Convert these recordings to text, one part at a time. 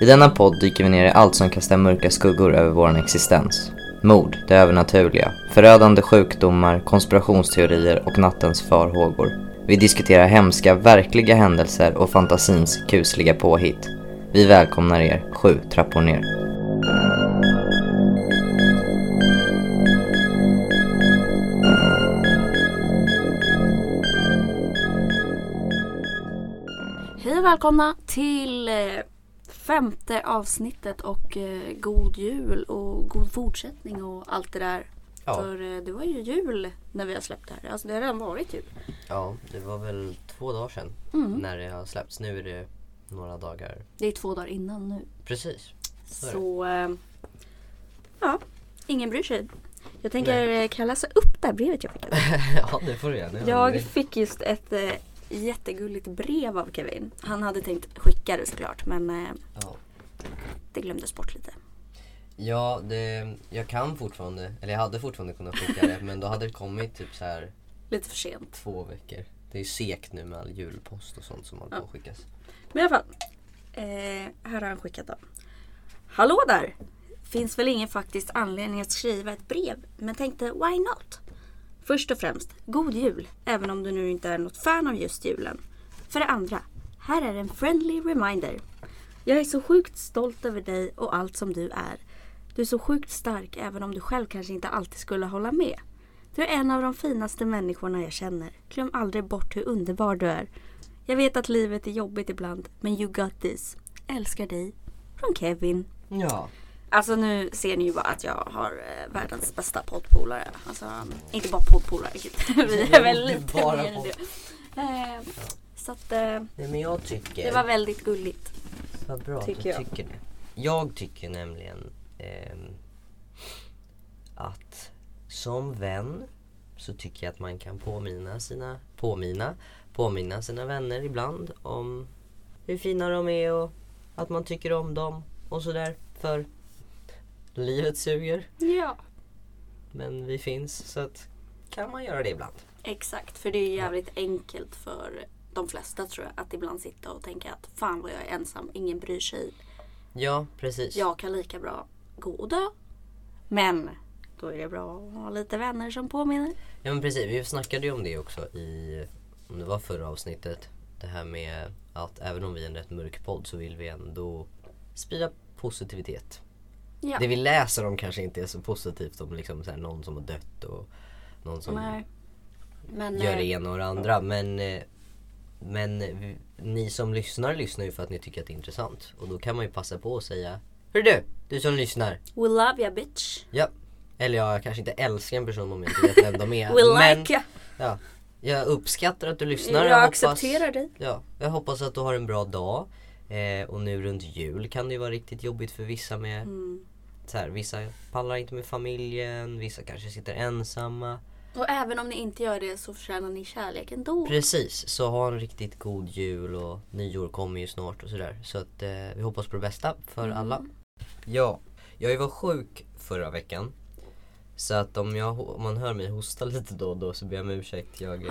I denna podd dyker vi ner i allt som kastar mörka skuggor över vår existens. Mord, det övernaturliga, förödande sjukdomar, konspirationsteorier och nattens farhågor. Vi diskuterar hemska, verkliga händelser och fantasins kusliga påhitt. Vi välkomnar er sju trappor ner. Hej och välkomna till eh, femte avsnittet och eh, god jul och god fortsättning och allt det där. Ja. För eh, det var ju jul när vi har släppt det här. Alltså det har redan varit jul. Ja, det var väl två dagar sedan Mm. när det har släppts. Nu är det några dagar. Det är två dagar innan nu. Precis. Så är det. Så eh, ja, ingen bryr sig. Jag tänker, eh, kan jag läsa upp det här brevet jag fick? ja, det får du göra. Jag fick just ett eh, jättegulligt brev av Kevin. Han hade tänkt skicka det såklart men eh, Ja. det glömdes bort lite. Ja, det, jag kan fortfarande, eller jag hade fortfarande kunnat skicka det men då hade det kommit typ så här Lite för sent. två veckor. Det är ju segt nu med all julpost och sånt som håller på att skickas. Men i alla fall. Eh, här har han skickat då. Hallå där! Finns väl ingen faktisk anledning att skriva ett brev. Men tänkte why not? Först och främst, god jul. Även om du nu inte är något fan av just julen. För det andra, här är en friendly reminder. Jag är så sjukt stolt över dig och allt som du är. Du är så sjukt stark även om du själv kanske inte alltid skulle hålla med. Du är en av de finaste människorna jag känner. Glöm aldrig bort hur underbar du är. Jag vet att livet är jobbigt ibland, men you got this. Älskar dig. Från Kevin. Ja. Alltså nu ser ni ju bara att jag har eh, världens bästa poddpolare. Alltså inte bara poddpolare, vi är väl lite Bara mer än det. Eh, så att eh, Nej men jag tycker, det var väldigt gulligt. vad bra att tycker du jag. tycker det. Jag tycker nämligen ehm, att som vän så tycker jag att man kan påminna sina, påminna, påminna sina vänner ibland om hur fina de är och att man tycker om dem och sådär. För livet suger. Ja. Men vi finns så att kan man göra det ibland. Exakt, för det är jävligt enkelt för de flesta tror jag att ibland sitta och tänka att fan vad jag är ensam, ingen bryr sig. Ja, precis. Jag kan lika bra gå och dö. Men då är det bra att ha lite vänner som påminner. Ja men precis, vi snackade ju om det också i, om det var förra avsnittet. Det här med att även om vi är en rätt mörk podd så vill vi ändå sprida positivitet. Ja. Det vi läser om kanske inte är så positivt om liksom så här någon som har dött och någon som Nej. Men, gör eh, det ena och det andra. Men, eh, men ni som lyssnar lyssnar ju för att ni tycker att det är intressant. Och då kan man ju passa på att säga Hör du, du som lyssnar. We love ya bitch. Ja. Eller jag kanske inte älskar en person om jag inte vet vem de är. We men, like ya. Ja, jag uppskattar att du lyssnar. Jag hoppas, accepterar dig. Ja, jag hoppas att du har en bra dag. Eh, och nu runt jul kan det ju vara riktigt jobbigt för vissa med Mm. Så här, Vissa pallar inte med familjen, vissa kanske sitter ensamma. Och även om ni inte gör det så förtjänar ni kärlek ändå. Precis, så ha en riktigt god jul och nyår kommer ju snart och sådär. Så att eh, vi hoppas på det bästa för Mm. alla. Ja, jag var sjuk förra veckan. Så att om, jag, om man hör mig hosta lite då och då så ber jag om ursäkt. Jag, Oj!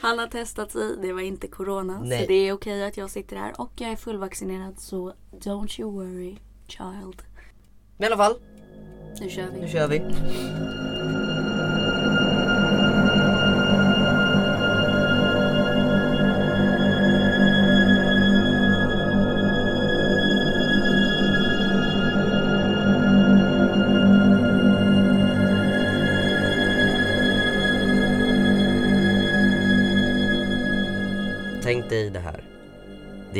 Han har testat sig, det var inte corona. Nej. Så det är okej att jag sitter här och jag är fullvaccinerad så don't you worry child. Men i alla fall, Nu kör nu vi. kör vi.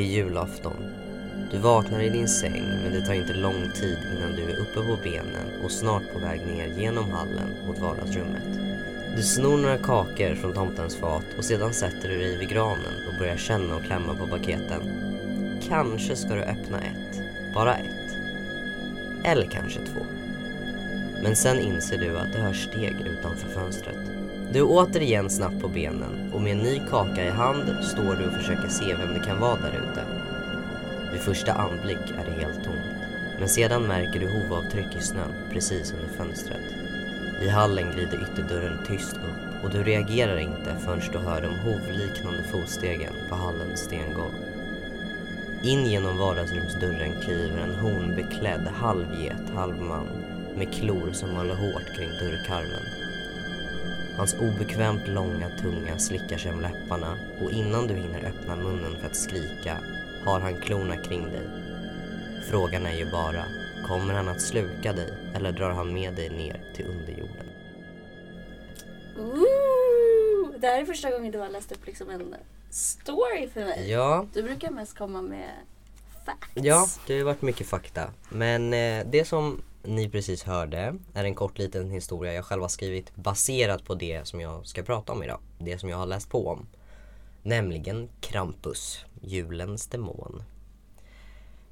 Det är julafton. Du vaknar i din säng men det tar inte lång tid innan du är uppe på benen och snart på väg ner genom hallen mot vardagsrummet. Du snor några kakor från tomtens fat och sedan sätter du dig vid granen och börjar känna och klämma på paketen. Kanske ska du öppna ett. Bara ett. Eller kanske två. Men sen inser du att det hörs steg utanför fönstret. Du är återigen snabbt på benen och med en ny kaka i hand står du och försöker se vem det kan vara där ute. Vid första anblick är det helt tomt. Men sedan märker du hovavtryck i snön precis under fönstret. I hallen glider ytterdörren tyst upp och du reagerar inte förrän du hör de hovliknande fotstegen på hallens stengolv. In genom vardagsrumsdörren kliver en hornbeklädd halvget, halvman med klor som håller hårt kring dörrkarmen. Hans obekvämt långa tunga slickar sig om läpparna och innan du hinner öppna munnen för att skrika har han klorna kring dig. Frågan är ju bara, kommer han att sluka dig eller drar han med dig ner till underjorden? Ooh, det här är första gången du har läst upp liksom en story för mig. Ja, Du brukar mest komma med facts. Ja, det har varit mycket fakta. Men eh, det som ni precis hörde är en kort liten historia jag själv har skrivit baserat på det som jag ska prata om idag. Det som jag har läst på om. Nämligen Krampus, julens demon.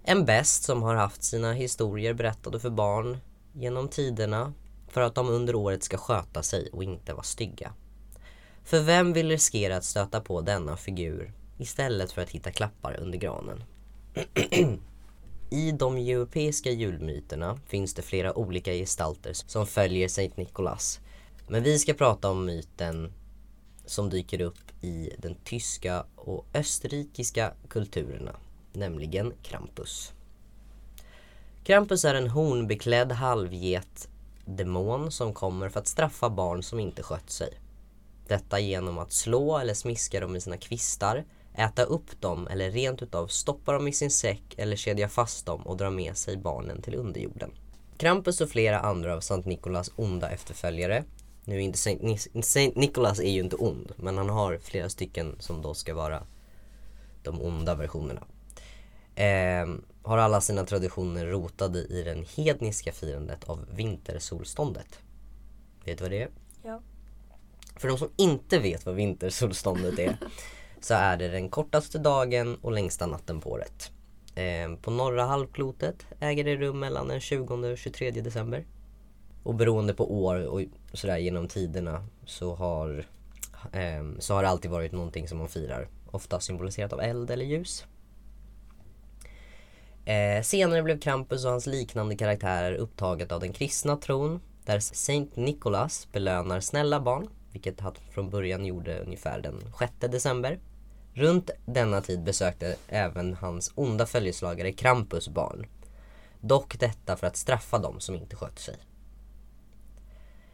En bäst som har haft sina historier berättade för barn genom tiderna för att de under året ska sköta sig och inte vara stygga. För vem vill riskera att stöta på denna figur istället för att hitta klappar under granen? I de europeiska julmyterna finns det flera olika gestalter som följer Sankt Nikolas. Men vi ska prata om myten som dyker upp i den tyska och österrikiska kulturerna, nämligen Krampus. Krampus är en hornbeklädd halvget demon som kommer för att straffa barn som inte skött sig. Detta genom att slå eller smiska dem med sina kvistar, äta upp dem eller rent utav stoppa dem i sin säck eller kedja fast dem och dra med sig barnen till underjorden. Krampus och flera andra av Sankt Nikolas onda efterföljare nu är inte Saint, Nis- Saint Nicholas är ju inte ond, men han har flera stycken som då ska vara de onda versionerna. Ehm, har alla sina traditioner rotade i det hedniska firandet av vintersolståndet. Vet du vad det är? Ja. För de som inte vet vad vintersolståndet är så är det den kortaste dagen och längsta natten på året. Ehm, på norra halvklotet äger det rum mellan den 20 och 23 december. Och beroende på år och sådär genom tiderna så har, ehm, så har det alltid varit någonting som man firar. Ofta symboliserat av eld eller ljus. Eh, senare blev Krampus och hans liknande karaktärer upptaget av den kristna tron där Saint Nicholas belönar snälla barn, vilket han från början gjorde ungefär den 6 december. Runt denna tid besökte även hans onda följeslagare Krampus barn. Dock detta för att straffa dem som inte skötte sig.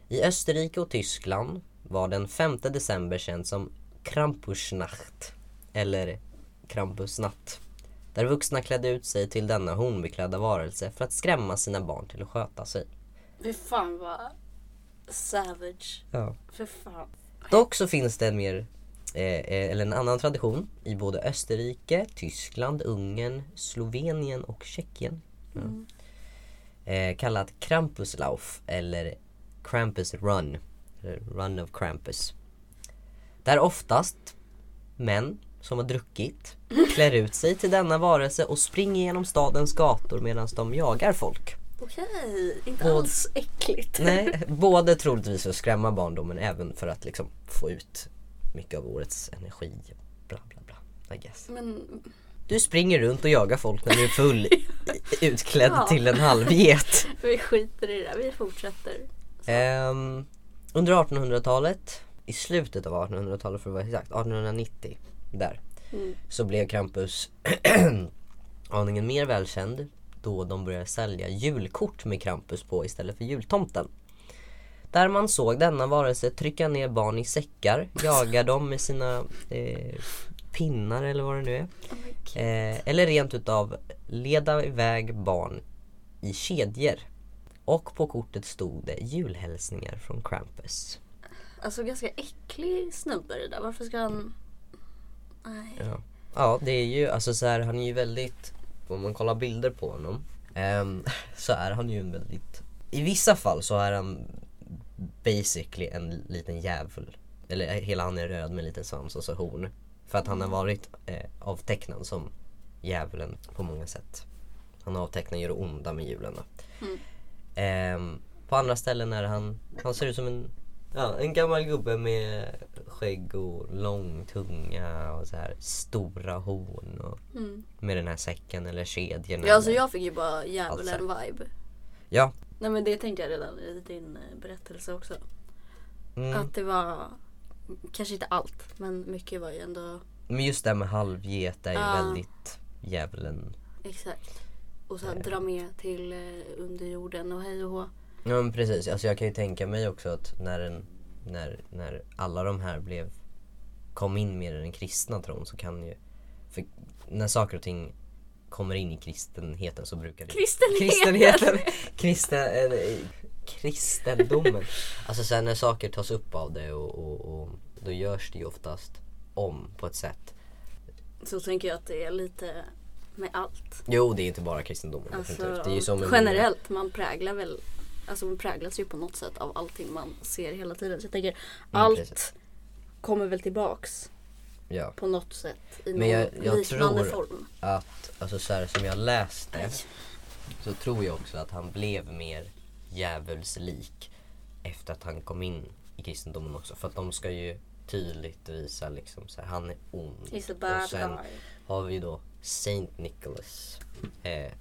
I Österrike och Tyskland var den 5 december känd som Krampusnacht eller Krampusnatt. Där vuxna klädde ut sig till denna hornbeklädda varelse för att skrämma sina barn till att sköta sig. Fy fan vad savage. Ja. För fan. Dock så finns det en mer eller en annan tradition i både Österrike, Tyskland, Ungern, Slovenien och Tjeckien. Ja. Eh, kallat Krampuslauf eller Krampus Run. Run of Krampus. Där oftast män som har druckit klär ut sig till denna varelse och springer genom stadens gator medan de jagar folk. Okej, inte Och- alls äckligt. Nej, både troligtvis för att skrämma barn men även för att liksom få ut mycket av årets energi. Bla bla bla, I guess. Men Du springer runt och jagar folk när du är full utklädd Ja. till en halvget. vi skiter i det där, vi fortsätter. Ehm, under 1800-talet, i slutet av 1800-talet för att vara exakt, 1890 där. Mm. Så blev Krampus aningen mer välkänd då de började sälja julkort med Krampus på istället för jultomten. Där man såg denna varelse trycka ner barn i säckar, jaga dem med sina eh, pinnar eller vad det nu är. Oh. Eh, eller rent utav leda iväg barn i kedjor. Och på kortet stod det julhälsningar från Krampus. Alltså ganska äcklig snubbe det där. Varför ska han... Nej. Ja. ja, det är ju alltså så här, han är ju väldigt, om man kollar bilder på honom, ehm, så är han ju en väldigt, i vissa fall så är han basically en liten djävul. Eller hela han är röd med en liten svans och så horn. För att han har varit eh, avtecknad som djävulen på många sätt. Han avtecknar ju det onda med julen då. Mm. Ehm, på andra ställen är han, han ser ut som en, ja, en gammal gubbe med skägg och lång tunga och så här stora horn och Mm. med den här säcken eller kedjorna. Ja, alltså jag fick ju bara djävulen-vibe. Ja. Nej men det tänkte jag redan i din eh, berättelse också. Mm. Att det var, kanske inte allt, men mycket var ju ändå... Men just det här med halvget är ju Ja. väldigt djävulen. Exakt. Och sen dra med till eh, underjorden och hej och hå. Ja men precis, alltså jag kan ju tänka mig också att när, en, när, när alla de här blev kom in med i den kristna tron så kan ju för när saker och ting kommer in i kristenheten så brukar det Kristenheten! Kristenheten! Kristen, eh, kristendomen. Alltså sen när saker tas upp av det och, och, och då görs det ju oftast om på ett sätt. Så tänker jag att det är lite med allt. Jo det är inte bara kristendomen. Alltså, Det är som en- generellt, man präglar väl Alltså man präglas ju på något sätt av allting man ser hela tiden. Så jag tänker allt precis. kommer väl tillbaks Ja. på något sätt i någon Men jag- jag liknande tror- form. Att, alltså så här, som jag läste så tror jag också att han blev mer djävulslik efter att han kom in i kristendomen också. För att de ska ju tydligt visa liksom så här, han är ond. Och sen guy. har vi då Saint Nicholas. Eh,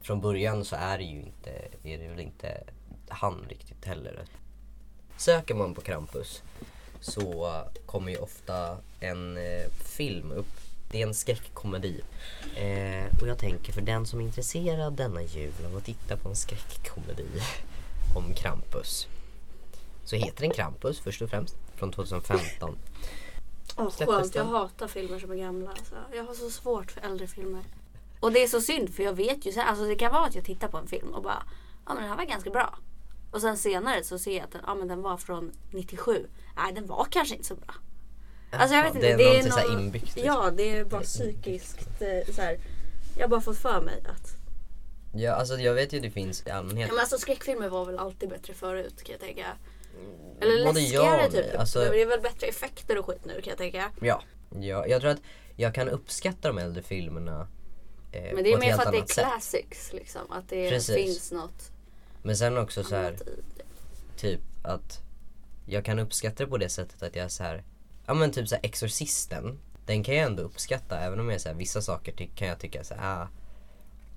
från början så är det ju inte, är det väl inte han riktigt heller. Söker man på Krampus så kommer ju ofta en eh, film upp. Det är en skräckkomedi. Eh, och jag tänker för den som är intresserad denna jul av att titta på en skräckkomedi om Krampus. Så heter den Krampus först och främst från 2015. Åh, Släpptes skönt, jag hatar filmer som är gamla. Alltså. Jag har så svårt för äldre filmer. Och det är så synd för jag vet ju alltså det kan vara att jag tittar på en film och bara ja men den här var ganska bra. Och sen senare så ser jag att den, ja, men den var från 97. Nej den var kanske inte så bra. Alltså jag vet Ja, inte. det är någonting någon- så här inbyggt, liksom. Ja det är bara psykiskt eh, så här. Jag har bara fått för mig att Ja, alltså jag vet ju det finns i allmänhet. ja, men alltså skräckfilmer var väl alltid bättre förut kan jag tänka. Eller Både läskigare nej. typ. Alltså- Det är väl bättre effekter och skit nu kan jag tänka. Ja, ja, jag tror att jag kan uppskatta de äldre filmerna eh, Men det är mer för att det är classics liksom. Att det Precis. finns något Men sen också så här, typ att jag kan uppskatta det på det sättet att jag är så här, ja men typ så här Exorcisten, den kan jag ändå uppskatta även om jag här, vissa saker ty- kan jag tycka så här, ah,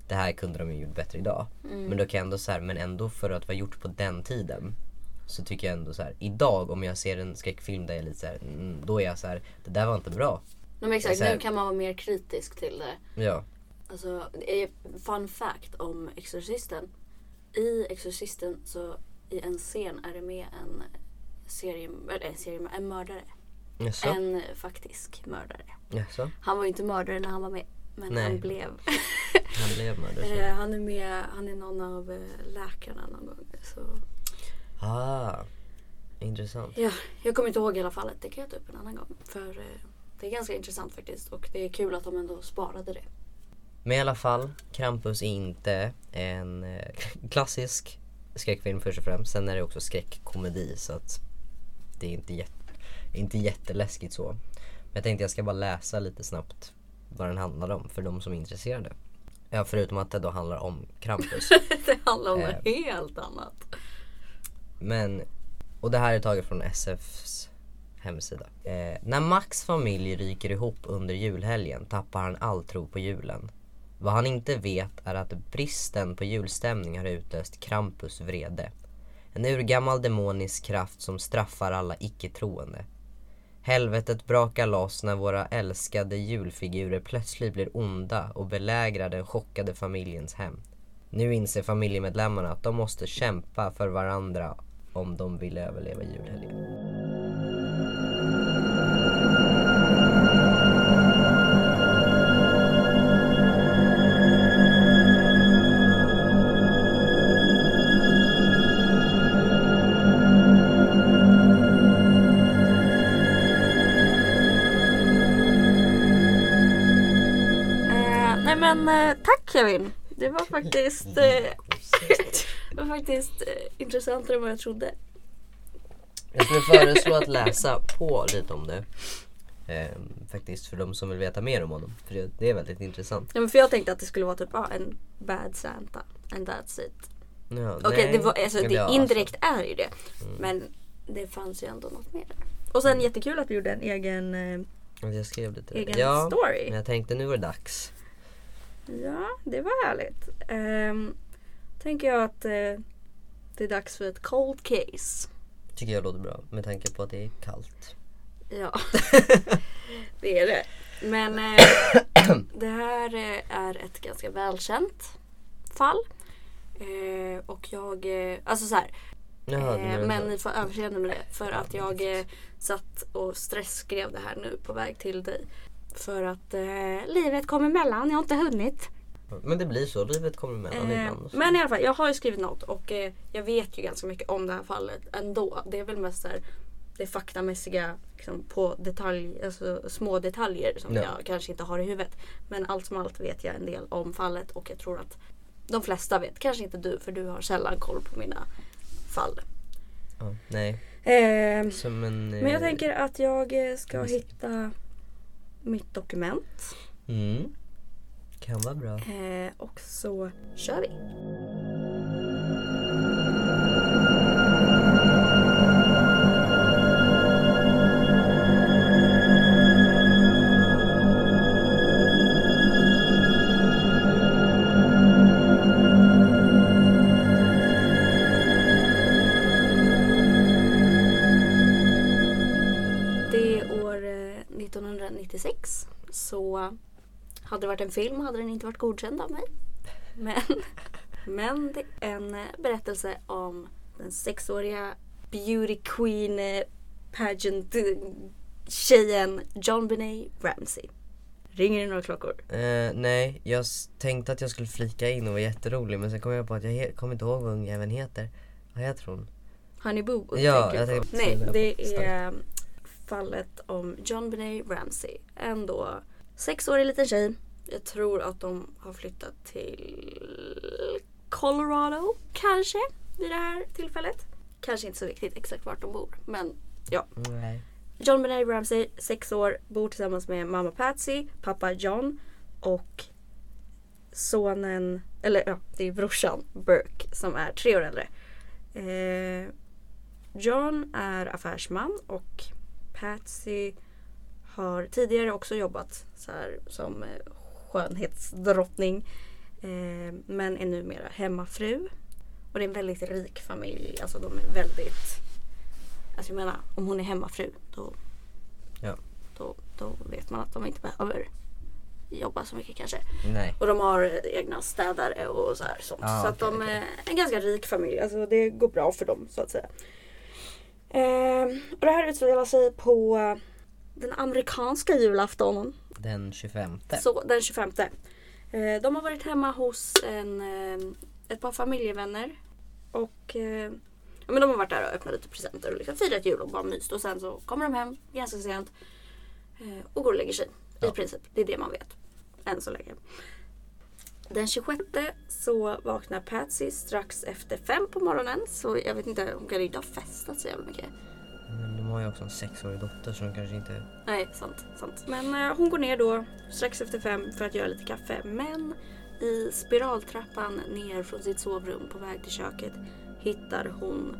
det här kunde de ju gjort bättre idag. Mm. Men då kan jag ändå så här, men ändå för att vara gjort på den tiden så tycker jag ändå så här, idag om jag ser en skräckfilm där jag är lite så här, mm, då är jag så här, det där var inte bra. Nej, men exakt, nu kan man vara mer kritisk till det. Ja, Alltså, det är fun fact om Exorcisten. I Exorcisten så i en scen är det med en serie, eller en, serie, en mördare. jaså? En faktisk mördare. Jaså? Han var ju inte mördare när han var med. Men Nej. han blev. Han blev mördare? Eh, han är med, han är någon av eh, läkarna någon gång. Så. Ah, intressant. Ja, jag kommer inte ihåg i alla fall. Det kan jag ta upp en annan gång. För eh, det är ganska intressant faktiskt. Och det är kul att de ändå sparade det. Men i alla fall, Krampus är inte en eh, klassisk skräckfilm först och främst. Sen är det också skräckkomedi så att det är inte, jätte, inte jätteläskigt så. Men jag tänkte jag ska bara läsa lite snabbt vad den handlar om för de som är intresserade. Ja, förutom att det då handlar om Krampus. det handlar om Eh. något helt annat. Men, och det här är taget från SFs hemsida. Eh, när Max familj ryker ihop under julhelgen tappar han all tro på julen. Vad han inte vet är att bristen på julstämning har utlöst Krampus vrede. En urgammal demonisk kraft som straffar alla icke-troende. Helvetet brakar loss när våra älskade julfigurer plötsligt blir onda och belägrar den chockade familjens hem. Nu inser familjemedlemmarna att de måste kämpa för varandra om de vill överleva julhelgen. Men eh, tack Kevin. Det var faktiskt, eh, det var faktiskt eh, intressantare än vad jag trodde. Jag skulle föreslå att läsa på lite om det. Ehm, faktiskt för de som vill veta mer om honom. För det, det är väldigt intressant. Ja, men för jag tänkte att det skulle vara typ ah, en bad Santa. And that's it. Ja, Okej, nej. det var, alltså, det, ja, alltså. är ju det. Men det fanns ju ändå något mer. Och sen jättekul att vi gjorde en egen, jag skrev lite. egen ja, story. men jag tänkte nu var det dags. Ja, det var härligt. Um, tänker jag att eh, det är dags för ett cold case. Tycker jag låter bra med tanke på att det är kallt. Ja, det är det. Men eh, det här eh, är ett ganska välkänt fall. Eh, och jag, alltså så här, Jaha, Eh, men ni får överseende med det. För att jag eh, satt och stressskrev det här nu på väg till dig. För att eh, livet kom emellan. Jag har inte hunnit. Men det blir så, livet kommer emellan Eh, ibland. men i alla fall, jag har ju skrivit något och eh, jag vet ju ganska mycket om det här fallet ändå. Det är väl mest där det faktamässiga liksom, på detalj, alltså, små detaljer som Ja. jag kanske inte har i huvudet. Men allt som allt vet jag en del om fallet och jag tror att de flesta vet. Kanske inte du för du har sällan koll på mina fall. Ja, nej, Eh, som en... Men jag eh, tänker att jag eh, ska hitta mitt dokument. Mm. Kan vara bra. Eh, och så kör vi. Hade det varit en film hade den inte varit godkänd av mig. Men, men det är en eh, berättelse om den sexåriga beauty queen eh, pageant eh, tjejen John Benet Ramsey. Ringer det några klockor? Eh, nej, jag tänkte att jag skulle flika in och vara jätterolig men sen kom jag på att jag kommer inte ihåg vad ungjäveln heter. Vad heter hon? Honey Boo Ja, jag tänkte Nej, det. är fallet om John Benet Ramsey. En då sexårig liten tjej. Jag tror att de har flyttat till Colorado kanske vid det här tillfället. Kanske inte så viktigt exakt vart de bor. Men ja. Nej. John Benet Ramsey, sex år, bor tillsammans med mamma Patsy, pappa John och sonen, eller ja, det är brorsan Burke som är tre år äldre. Eh, John är affärsman och Patsy har tidigare också jobbat så här, som eh, skönhetsdrottning. Eh, men är numera hemmafru. Och det är en väldigt rik familj. Alltså de är väldigt... Alltså jag menar, om hon är hemmafru då, Ja. då, då vet man att de inte behöver jobba så mycket kanske. Nej. Och de har eh, egna städare och så här sånt. Ah, så att okej, de okej. är en ganska rik familj. Alltså det går bra för dem så att säga. Ehm, och det här utspelar sig på eh, den amerikanska julaftonen. Den 25. Så, den 25. Eh, de har varit hemma hos en, eh, ett par familjevänner. Och eh, ja, men de har varit där och öppnat lite presenter och liksom firat jul och bara myst. Och sen så kommer de hem ganska sent eh, och går och lägger sig. I Ja. princip. Det är det man vet. Än så länge. Den 26 så vaknar Patsy strax efter fem på morgonen. Så jag vet inte, hon kan inte ha festat så jävla mycket. Men de har ju också en sexårig dotter så de kanske inte... Nej, sant. sant. Men eh, hon går ner då strax efter fem för att göra lite kaffe. Men i spiraltrappan ner från sitt sovrum på väg till köket hittar hon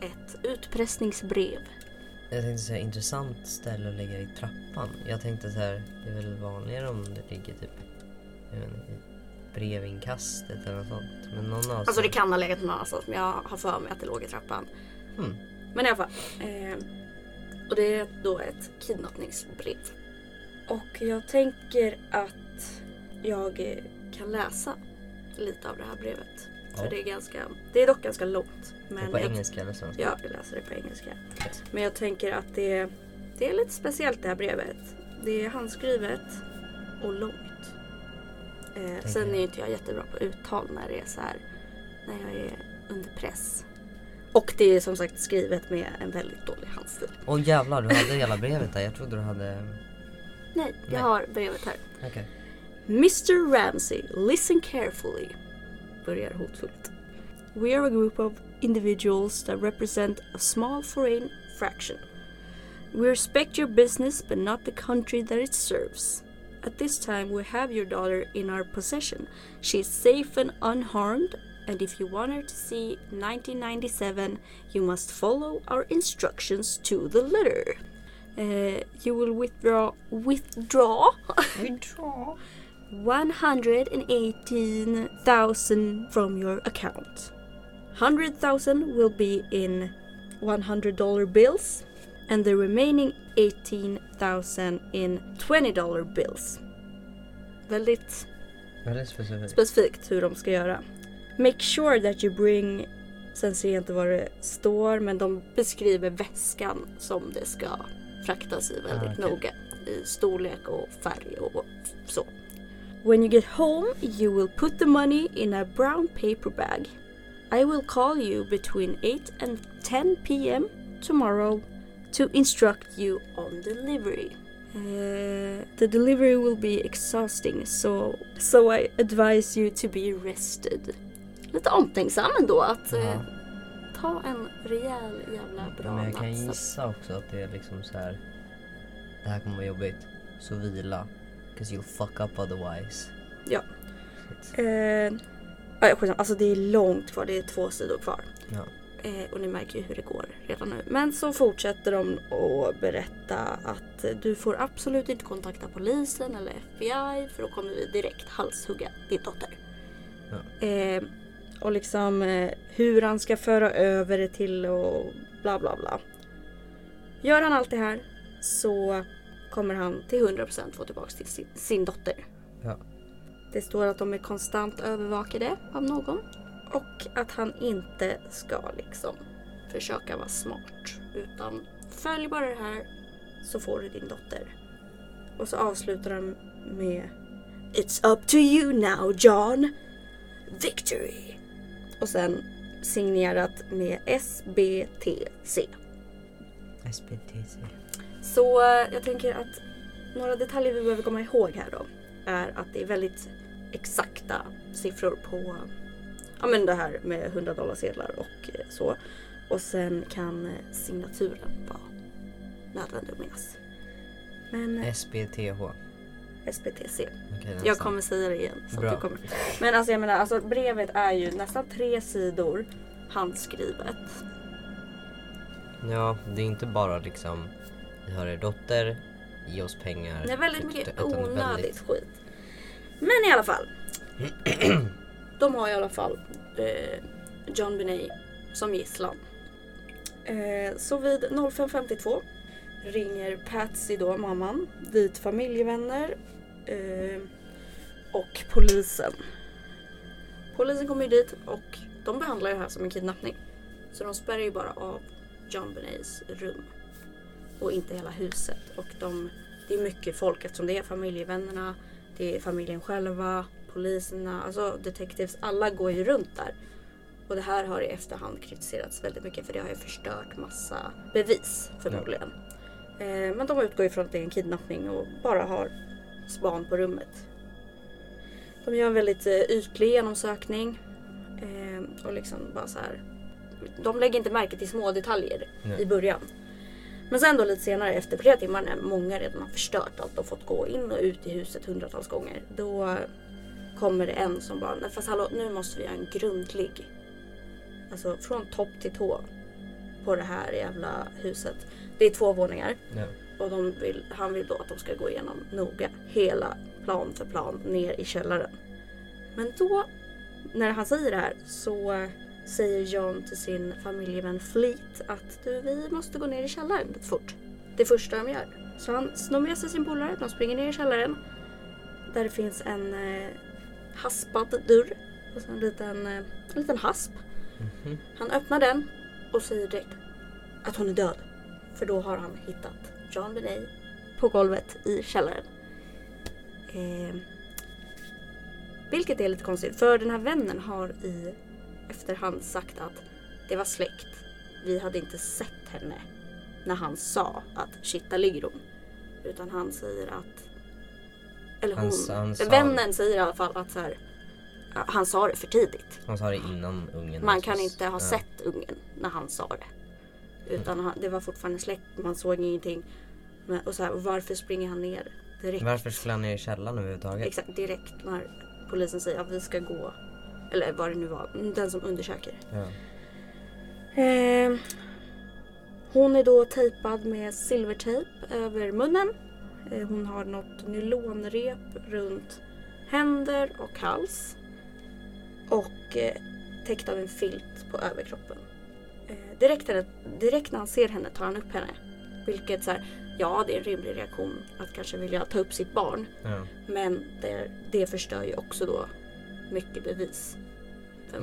ett utpressningsbrev. Jag tänkte säga intressant ställe att lägga i trappan. Jag tänkte så här, det är väl vanligare om det ligger typ inte, i brevinkastet eller något sånt. Men någon av Alltså det kan ha legat någon annanstans men jag har för mig att det låg i trappan. Hmm. Men i alla fall. Eh, och det är då ett kidnappningsbrev. Och jag tänker att jag kan läsa lite av det här brevet. För Ja. det är ganska, det är dock ganska långt. Men på jag, engelska eller svenska? Ja, jag läser det på engelska. Yes. Men jag tänker att det, det är lite speciellt det här brevet. Det är handskrivet och långt. Eh, sen är ju inte jag jättebra på uttal när det är så här, när jag är under press. Och det är som sagt skrivet med en väldigt dålig handstil. Åh jävlar, du hade hela brevet där. Jag trodde du hade... Nej, jag Nej. har brevet här. Okej. Mr Ramsey, listen carefully. Börjar hotfullt. We are a group of individuals that represent a small foreign fraction. We respect your business but not the country that it serves. At this time, we have your daughter in our possession. She is safe and unharmed, and if you want her to see 1997, you must follow our instructions to the letter. Uh, you will withdraw withdraw Withdraw. 118,000 from your account. 100,000 will be in $100 bills and the remaining 18,000 in $20 bills. Väldigt Väldigt specifikt. specifikt hur de ska göra. Make sure that you bring, sen ser jag inte vad det står, men de beskriver väskan som det ska fraktas i väldigt Ah, okej. noga. I storlek och färg och så. When you get home you will put the money in a brown paper bag. I will call you between 8 and 10 p.m. tomorrow to instruct you on delivery. Uh, the delivery will be exhausting so, so I advise you to be rested. Lite omtänksam ändå att eh, ta en rejäl jävla bra Men jag kan nattsömn. gissa också att det är liksom så här. Det här kommer vara jobbigt. Så vila. 'Cause you'll fuck up otherwise. Ja. Eh, ja, skitsamma. alltså det är långt kvar, det är två sidor kvar. Ja. Eh, och ni märker ju hur det går redan nu. Men så fortsätter de att berätta att du får absolut inte kontakta polisen eller FBI för då kommer vi direkt halshugga din dotter. Ja. Eh, och liksom eh, hur han ska föra över det till och bla bla bla. Gör han allt det här så kommer han till 100% få tillbaka till sin, sin dotter. Ja. Det står att de är konstant övervakade av någon. Och att han inte ska liksom försöka vara smart. Utan följ bara det här så får du din dotter. Och så avslutar de med It's up to you now John. Victory. Och sen signerat med SBTC. SPTC. Så eh, jag tänker att några detaljer vi behöver komma ihåg här då är att det är väldigt exakta siffror på ja, men det här med 100 dollar sedlar och eh, så. Och sen kan eh, signaturen vara nödvändig att minnas. Men SBTH. SBTC. Okej, Jag kommer säga det igen. Så att du kommer. Men alltså jag menar, alltså brevet är ju nästan tre sidor handskrivet. Ja, det är inte bara liksom. Vi har er dotter. Ge oss pengar. Det är väldigt mycket utan onödigt väldigt- skit. Men i alla fall. de har i alla fall eh, John Benet som gisslan. Eh, så vid 05.52 ringer Patsy då, mamman, dit familjevänner eh, och polisen. Polisen kommer ju dit och de behandlar det här som en kidnappning. Så de spärrar ju bara av John Benets rum. Och inte hela huset. Och de, det är mycket folk eftersom det är familjevännerna, det är familjen själva, poliserna, alltså detectives. Alla går ju runt där. Och det här har i efterhand kritiserats väldigt mycket för det har ju förstört massa bevis förmodligen. Ja men de utgår ifrån att det är en kidnappning och bara har span på rummet. De gör en väldigt eh, ytlig genomsökning. Eh, och liksom bara så här. De lägger inte märke till små detaljer Nej. i början. Men sen då lite senare efter flera timmar när många redan har förstört allt och fått gå in och ut i huset hundratals gånger. Då kommer det en som bara, fast hallå nu måste vi göra en grundlig, alltså från topp till tå på det här jävla huset. Det är två våningar Ja. och de vill, han vill då att de ska gå igenom noga hela plan för plan ner i källaren. Men då, när han säger det här så eh, säger John till sin familjevän Fleet att du, vi måste gå ner i källaren lite fort. Det första de gör. Så han snor med sig sin polare, de springer ner i källaren. Där det finns en eh, haspad dörr. Och så en liten, eh, en liten hasp. Mhm. Han öppnar den och säger direkt att hon är död. För då har han hittat John Benet på golvet i källaren. Eh, vilket är lite konstigt för den här vännen har i efterhand sagt att det var släkt. Vi hade inte sett henne när han sa att shit där ligger hon. Utan han säger att eller Han hon, sa- han sa- vännen säger i alla fall att så här, han sa det för tidigt. Han sa det innan ungen Man kan inte ha Ja. sett ungen när han sa det. Utan han, det var fortfarande släkt, man såg ingenting. Men, och så här, varför springer han ner direkt? Varför skulle han ner i källaren överhuvudtaget? Exakt, direkt när polisen säger att vi ska gå. Eller vad det nu var, den som undersöker. Ja. Eh, hon är då tejpad med silvertejp över munnen. Eh, hon har något nylonrep runt händer och hals. Och eh, täckt av en filt på överkroppen. Eh, direkt, henne, direkt när han ser henne tar han upp henne. Vilket så här, ja det är en rimlig reaktion att kanske vilja ta upp sitt barn. Ja. Men det, det förstör ju också då mycket bevis.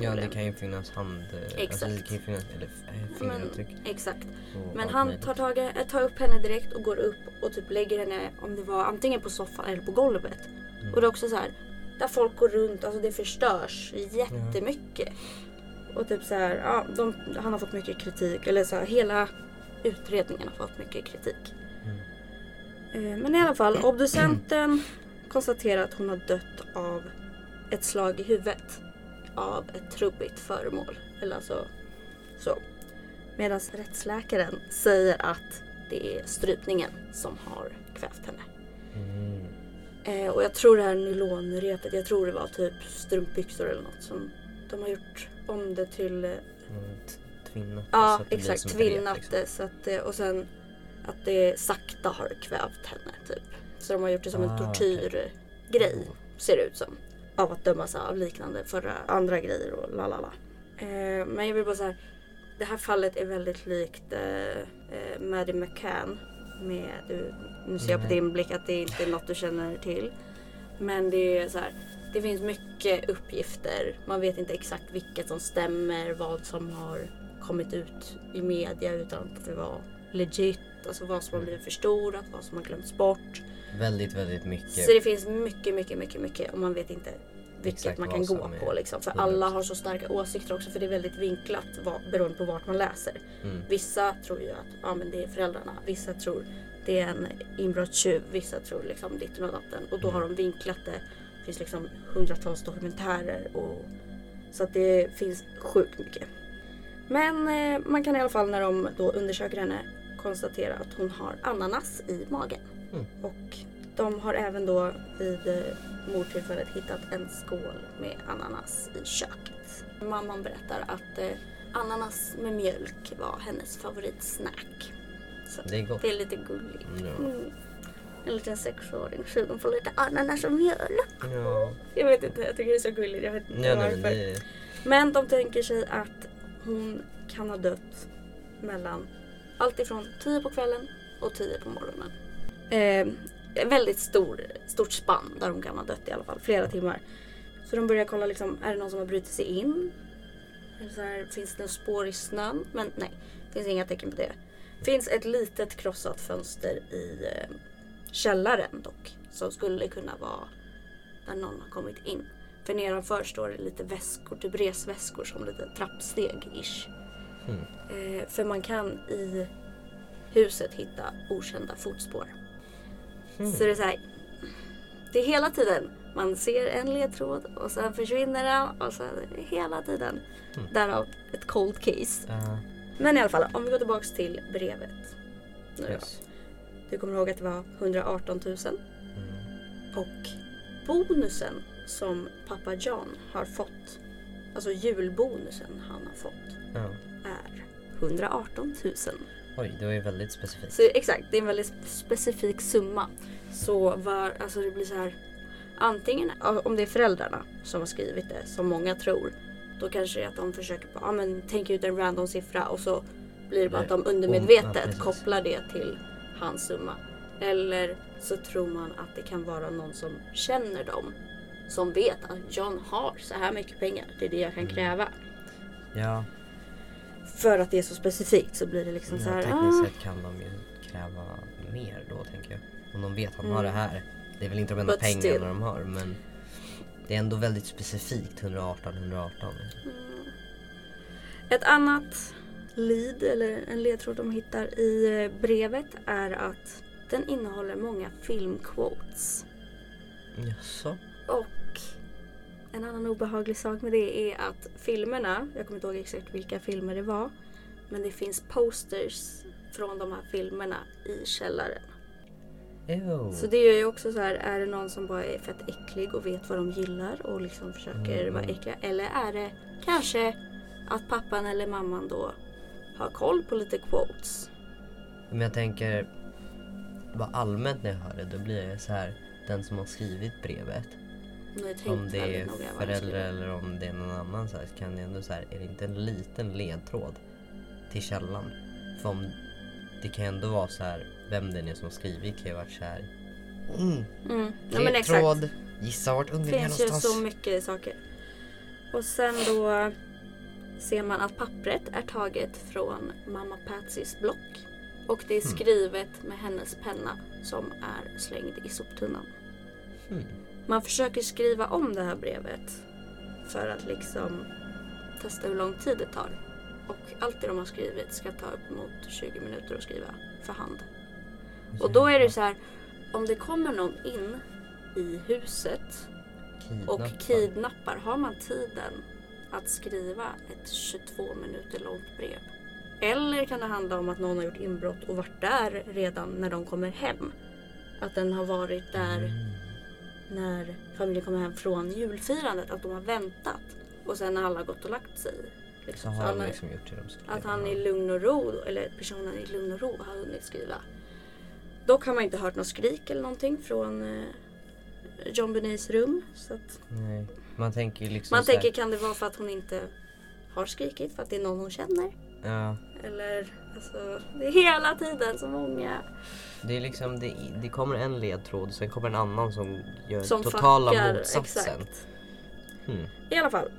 ja, det kan ju finnas hand... Alltså det Exakt. kan ju finnas, eller eh, Men, fingeravtryck. exakt. och Men han tar, tag, eh, tar upp henne direkt och går upp och typ lägger henne om det var antingen på soffan eller på golvet. Mm. Och det är också så här där folk går runt, alltså det förstörs jättemycket. Och typ så här, ja, de, han har fått mycket kritik eller så här, hela utredningen har fått mycket kritik. Mm. Eh, Men i alla fall, obducenten konstaterar att hon har dött av ett slag i huvudet av ett trubbigt föremål. Eller alltså så. Medan rättsläkaren säger att det är strypningen som har kvävt henne. Mm. Eh, och jag tror det här nylonrepet, jag tror det var typ strumpbyxor eller något som de har gjort om det till eh, Mm, Tvinnat Ja exakt, tvinnat liksom. det så att det, och sen att det sakta har kvävt henne typ. Så de har gjort det som en Ah, okej. tortyrgrej ser det ut som. Av att dömas av liknande förra andra grejer och lalala. Eh, men jag vill bara säga det här fallet är väldigt likt eh, eh, Maddie McCann. Med, du, nu ser jag på Nej. din blick att det inte är något du känner till. Men det är så här. Det finns mycket uppgifter. Man vet inte exakt vilket som stämmer. Vad som har kommit ut i media utan att det var legit. Alltså vad som har blivit förstorat, vad som har glömts bort. Väldigt, väldigt mycket. Så det finns mycket, mycket, mycket, mycket och man vet inte vilket Exakt man kan gå på. Liksom. För 100%. alla har så starka åsikter också för det är väldigt vinklat vad, beroende på vart man läser. Mm. Vissa tror ju att ja, men det är föräldrarna. Vissa tror det är en inbrottstjuv. Vissa tror liksom ditten och datten. Och då har Mm. de vinklat det. Det finns liksom hundratals dokumentärer. Och, så att det finns sjukt mycket. Men eh, man kan i alla fall när de då undersöker henne konstatera att hon har ananas i magen. Mm. Och de har även då vid eh, mordtillfället hittat en skål med ananas i köket. Mamman berättar att eh, ananas med mjölk var hennes favoritsnack. Så Det är gott. det är lite gulligt. Mm. En liten sexåring sugen på lite ananas och mjölk. Ja, Jag vet inte, jag tycker det är så gulligt. Jag vet inte ja nej, varför. men det... Men de tänker sig att hon kan ha dött mellan allt ifrån 10 på kvällen och 10 på morgonen. Eh, väldigt stor, stort spann där hon kan ha dött i alla fall, flera timmar. Så de börjar kolla liksom, är det någon som har brutit sig in? Här, finns det några spår i snön? Men nej, det finns inga tecken på det. Finns ett litet krossat fönster i eh, källaren dock. Som skulle kunna vara där någon har kommit in. För nedanför står det lite väskor, typ resväskor som lite trappsteg-ish. Mm. Eh, för man kan i huset hitta okända fotspår. Mm. Så det är så här. Det är hela tiden. Man ser en ledtråd och sen försvinner den och sen hela tiden. Mm. Därav ett cold case. Ja, Men i alla fall, om vi går tillbaks till brevet. Nu yes. Du kommer ihåg att det var 118 000. Mm. Och bonusen som pappa John har fått, alltså julbonusen han har fått, Ja. är 118 000. Oj, det var ju väldigt specifikt. Så exakt, det är en väldigt specifik summa. Så var, alltså det blir så här, antingen om det är föräldrarna som har skrivit det, som många tror, då kanske det är att de försöker på, men tänka ut en random siffra och så blir det bara att de undermedvetet kopplar det till hans summa. Eller så tror man att det kan vara någon som känner dem. Som vet att John har så här mycket pengar. Det är det jag kan Mm. kräva. Ja, För att det är så specifikt så blir det liksom så ja här. tekniskt ah, sett kan de ju kräva mer då tänker jag. Om de vet att han Mm. har det här. Det är väl inte de enda But still. pengarna de har men det är ändå väldigt specifikt 118, 118. Ett annat lead eller en ledtråd de hittar i eh, brevet är att den innehåller många filmquotes. Jaså? Och en annan obehaglig sak med det är att filmerna, jag kommer inte ihåg exakt vilka filmer det var, men det finns posters från de här filmerna i källaren. Ew. Så det gör ju också så här, är det någon som bara är fett äcklig och vet vad de gillar och liksom försöker Mm. vara äckliga? Eller är det kanske att pappan eller mamman då har koll på lite quotes? Men jag tänker, bara allmänt när jag hör det då blir jag så här den som har skrivit brevet. Om det är föräldrar eller om det är någon annan så här, kan det ändå så här, är det inte en liten ledtråd till källan? För om det kan ju ändå vara så här vem den är som har skrivit kan ju ha varit såhär. Mm, Mm. Ja, men exakt. ledtråd. Gissa vart ungen Det är finns ju någonstans. så mycket saker. Och sen då ser man att pappret är taget från mamma Patsys block. Och det är Hmm. skrivet med hennes penna som är slängd i soptunnan. Hmm. Man försöker skriva om det här brevet för att liksom testa hur lång tid det tar. Och allt det de har skrivit ska ta upp mot 20 minuter att skriva för hand. Och då är det så här, om det kommer någon in i huset och kidnappar, har man tiden att skriva ett 22 minuter långt brev? Eller kan det handla om att någon har gjort inbrott och varit där redan när de kommer hem? Att den har varit där Mm. när familjen kommer hem från julfirandet, att de har väntat. Och sen när alla gått och lagt sig. Liksom, har så alla- liksom att han i lugn och ro, eller personen i lugn och ro har hunnit skriva. Dock har man inte hört något skrik eller någonting från eh, John Benets rum. Så att Nej. Man tänker liksom man tänker kan det vara för att hon inte har skrikit för att det är någon hon känner? Ja. Eller alltså, det är hela tiden så många Det är liksom, det, det kommer en ledtråd, sen kommer en annan som gör som totala fuckar. motsatsen. Hmm. I alla fall.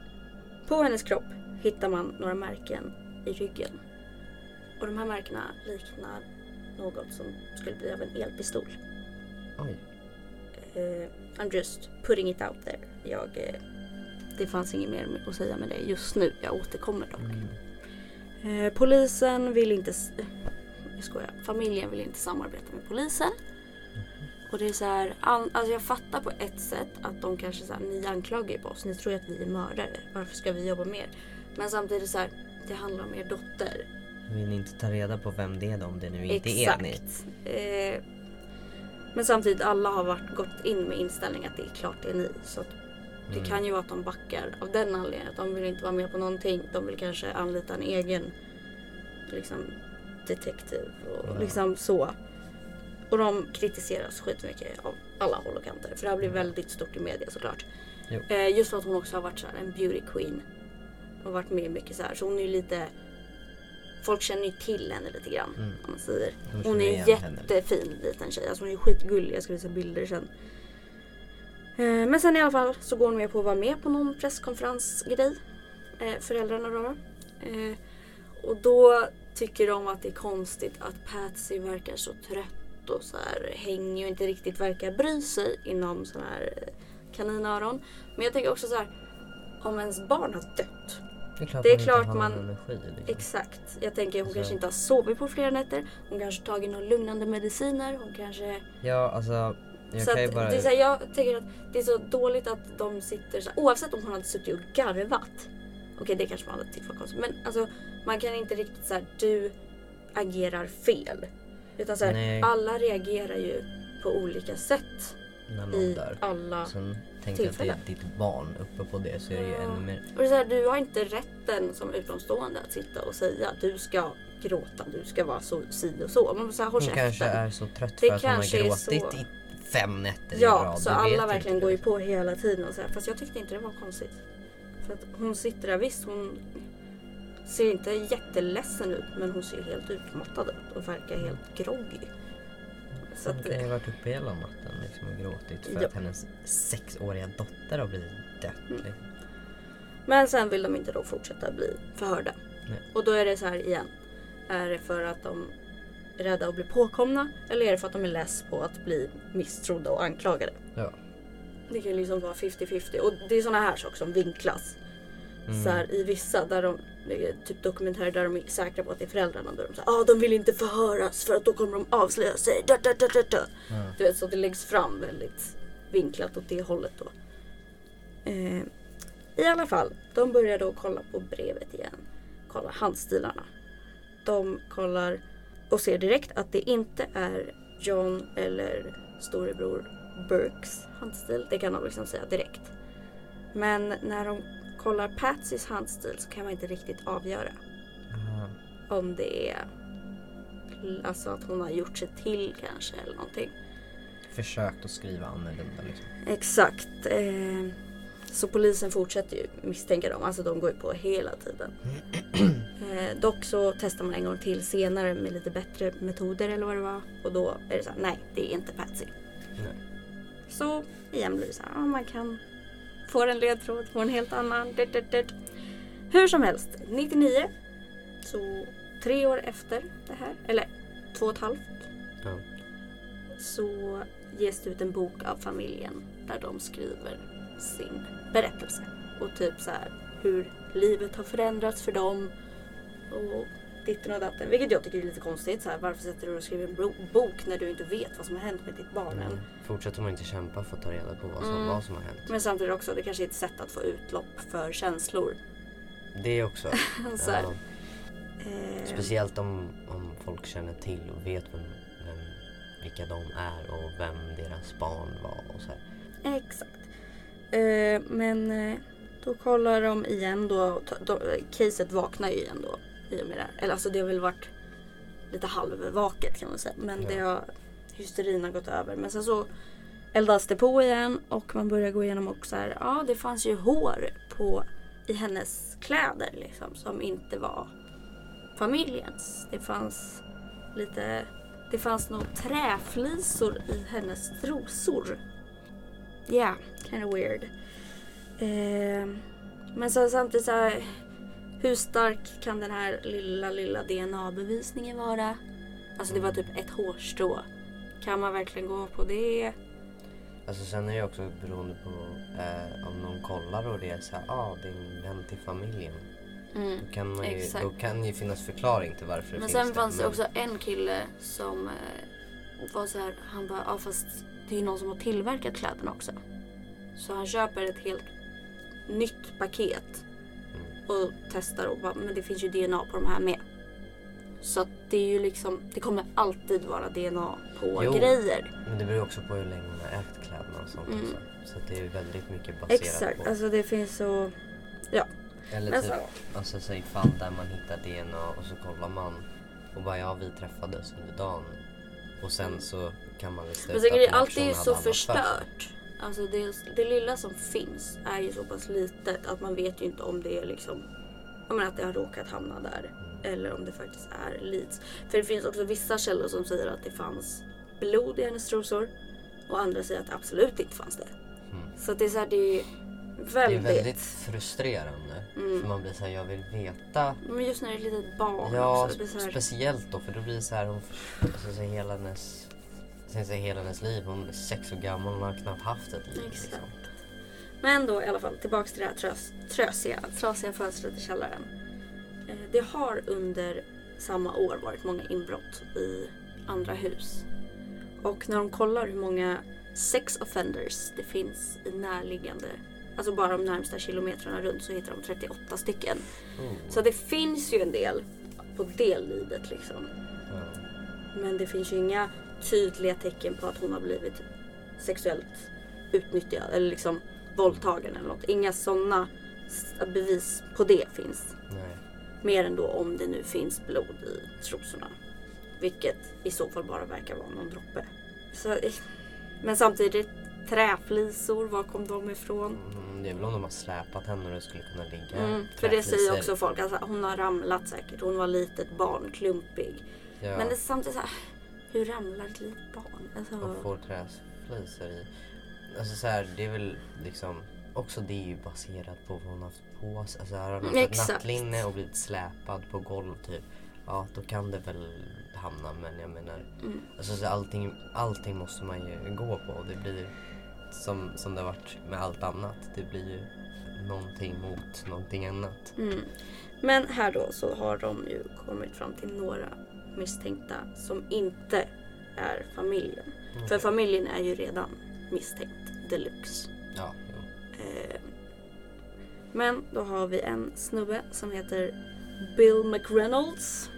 På hennes kropp hittar man några märken i ryggen. Och de här märkena liknar något som skulle bli av en elpistol. Oj. Eh, I'm just putting it out there. Jag, eh, det fanns inget mer att säga med det just nu. Jag återkommer dock. Mm. Eh, polisen vill inte... Jag skojar. Familjen vill inte samarbeta med polisen. Och det är så här, alltså jag fattar på ett sätt att de kanske så här, ni anklagar ju på oss, ni tror att vi är mördare. Varför ska vi jobba mer? Men samtidigt så här, det handlar om er dotter. Vill ni inte ta reda på vem det är då, om det nu inte är ni? Exakt. Eh, men samtidigt alla har varit, gått in med inställning att det är klart det är ni. Så att det Mm. kan ju vara att de backar av den anledningen. Att de vill inte vara med på någonting. De vill kanske anlita en egen liksom, detektiv och Ja. liksom så. Och de kritiseras skitmycket av alla håll och kanter. För det här blir väldigt stort i media såklart. Eh, just för att hon också har varit så här, en beauty queen. Och varit med mycket så här. Så hon är ju lite... Folk känner ju till henne lite grann. Mm. Om man säger. Hon är en igen henne. jättefin liten tjej. Alltså hon är skitgullig. Jag ska visa bilder sen. Eh, Men sen i alla fall så går hon med på att vara med på någon presskonferensgrej. Eh, Föräldrarna då. Eh, Och då tycker de att det är konstigt att Patsy verkar så trött och så här hängig och inte riktigt verkar bry sig inom sådana här kaninöron. Men jag tänker också så här. Om ens barn har dött. Det är klart Det är man klart har man- energi. Liksom. Exakt. Jag tänker hon Alltså- kanske inte har sovit på flera nätter. Hon kanske tagit några lugnande mediciner. Hon kanske Ja, alltså. Jag så att, bara... det är så här, jag tänker att det är så dåligt att de sitter så här, oavsett om hon hade suttit och garvat. Okej det kanske man hade tyckt var konstigt. Men alltså man kan inte riktigt så här, du agerar fel. Utan så här, alla reagerar ju på olika sätt när någon i dör. alla. Sen tänk att det är ditt barn uppe på det så är det ju ännu mer... Och det är så här, du har inte rätten som utomstående att sitta och säga att du ska gråta, du ska vara så si och så. Man säga håll Hon kanske käften. är så trött Det för att hon har kanske är gråtit så. i fem nätter i Ja, rad. så alla inte verkligen det. går ju på hela tiden och så här. Fast jag tyckte inte det var konstigt. För att hon sitter där, visst hon ser inte jätteledsen ut men hon ser helt utmattad ut och verkar helt groggy. Så Hon kan ju ha varit uppe hela natten liksom och gråtit för Ja. att hennes sexåriga dotter har blivit dött. Mm. Liksom. men sen vill de inte då fortsätta bli förhörda. Nej. Och då är det så här igen. Är det för att de rädda att bli påkomna eller är det för att de är less på att bli misstrodda och anklagade? Ja. Det kan ju liksom vara 50-50 och det är såna här saker som vinklas. Mm. Så här, I vissa där de, typ dokumentärer där de är säkra på att det är föräldrarna. Där de säger ah, de vill inte förhöras för att då kommer de avslöja sig. Da, da, da, da, da. Ja. Du vet så det läggs fram väldigt vinklat åt det hållet då. Eh, I alla fall, de börjar då kolla på brevet igen. Kollar handstilarna. De kollar och ser direkt att det inte är John eller storebror Burkes handstil. Det kan de liksom säga direkt. Men när de kollar Patsys handstil så kan man inte riktigt avgöra Aha. om det är alltså att hon har gjort sig till kanske eller någonting. Försökt att skriva annorlunda liksom. Exakt. Eh, så polisen fortsätter ju misstänka dem. Alltså de går ju på hela tiden. Eh, dock så testar man en gång till senare med lite bättre metoder eller vad det var. Och då är det så här, nej det är inte Patsy. Nej. Så igen blir det så här, ja, man kan få en ledtråd, få en helt annan. Dit, dit, dit. Hur som helst, 99, så tre år efter det här, eller två och ett halvt, Ja. så ges det ut en bok av familjen där de skriver sin berättelse. Och typ så här hur livet har förändrats för dem. Och ditten och datten. Vilket jag tycker är lite konstigt. Så här, varför sätter du och skriver en bo- bok när du inte vet vad som har hänt med ditt barn än? Men fortsätter man inte kämpa för att ta reda på vad som, Mm. vad som har hänt. Men samtidigt också, det kanske är ett sätt att få utlopp för känslor. Det också. så Ja. eh, Speciellt om, om folk känner till och vet vem, vem, vilka de är och vem deras barn var och så här. Exakt. Eh, men eh, då kollar de igen då. då caset vaknar ju igen då. I och med det här. Eller alltså det har väl varit lite halvvaket kan man säga. Men Ja. det har, hysterin har gått över. Men sen så eldas det på igen och man börjar gå igenom också här. Ja det fanns ju hår på i hennes kläder liksom. Som inte var familjens. Det fanns lite det fanns nog träflisor i hennes trosor. Ja, yeah, kind of weird. Eh, men så samtidigt så här, hur stark kan den här lilla, lilla DNA-bevisningen vara? Alltså det var typ ett hårstrå. Kan man verkligen gå på det? Alltså sen är det också beroende på eh, om någon kollar och det är så här, ah, det är en vän till familjen. Mm. Då kan, man ju, Exakt. då kan ju finnas förklaring till varför det Men finns sen fanns det men- också en kille som eh, var så här, han bara, ja fast det är ju någon som har tillverkat kläderna också. Så han köper ett helt nytt paket och testar och bara, men det finns ju DNA på de här med. Så att det är ju liksom, det kommer alltid vara DNA på Jo. grejer. Men det beror också på hur länge man har ägt kläderna och sånt Mm. också. Så att det är väldigt mycket baserat Exakt, på. alltså det finns så, ja. Eller Men typ, så, alltså säg fall där man hittar DNA och så kollar man och bara ja vi träffades under dagen. Och sen så kan man lista men grejer, den allt är ju så förstört. Alltså det, det lilla som finns är ju så pass litet att man vet ju inte om det är liksom, menar att det har råkat hamna där. Eller om det faktiskt är Leeds. För det finns också vissa källor som säger att det fanns blod i hennes trosor. Och andra säger att det absolut inte fanns det. Mm. Så det är så här, det är Det är väldigt... väldigt frustrerande. Mm. För man blir såhär, jag vill veta. Men just när det är ett litet barn Ja, också. Så här, speciellt då för då blir det så här, hon, alltså, så hela hennes, sen så hela hennes liv, hon är sex år gammal, hon har knappt haft ett liv. Exakt. Liksom. Men då i alla fall tillbaks till det här trös, trösiga, trasiga fönstret i källaren. Eh, Det har under samma år varit många inbrott i andra hus. Och när de kollar hur många sex offenders det finns i närliggande, alltså bara de närmsta kilometrarna runt så hittar de 38 stycken. Oh, Så det finns ju en del på det livet liksom. ja. Men det finns ju inga tydliga tecken på att hon har blivit sexuellt utnyttjad eller liksom våldtagen eller något. Inga sådana bevis på det finns. Nej. Mer än då om det nu finns blod i trosorna. Vilket i så fall bara verkar vara någon droppe. Så, eh, men samtidigt, träflisor, var kom de ifrån? Mm, det är väl om de har släpat henne och det skulle kunna ligga Mm, för det säger också folk, alltså, hon har ramlat säkert. Hon var litet barn, klumpig. Ja, Men det är samtidigt så här, hur ramlar ett litet barn? Alltså, och får träflisor i. Alltså så här, det är väl liksom också det är ju baserat på vad hon har haft på sig. Alltså har hon haft ett nattlinne och blivit släpad på golv typ. Ja, då kan det väl hamna men jag menar. Mm. Alltså så allting, allting måste man ju gå på och det blir som, som det har varit med allt annat. Det blir ju någonting mot någonting annat. Mm. Men här då så har de ju kommit fram till några misstänkta som inte är familjen. För Okej. familjen är ju redan misstänkt deluxe. Ja. Eh, men då har vi en snubbe som heter Bill McReynolds.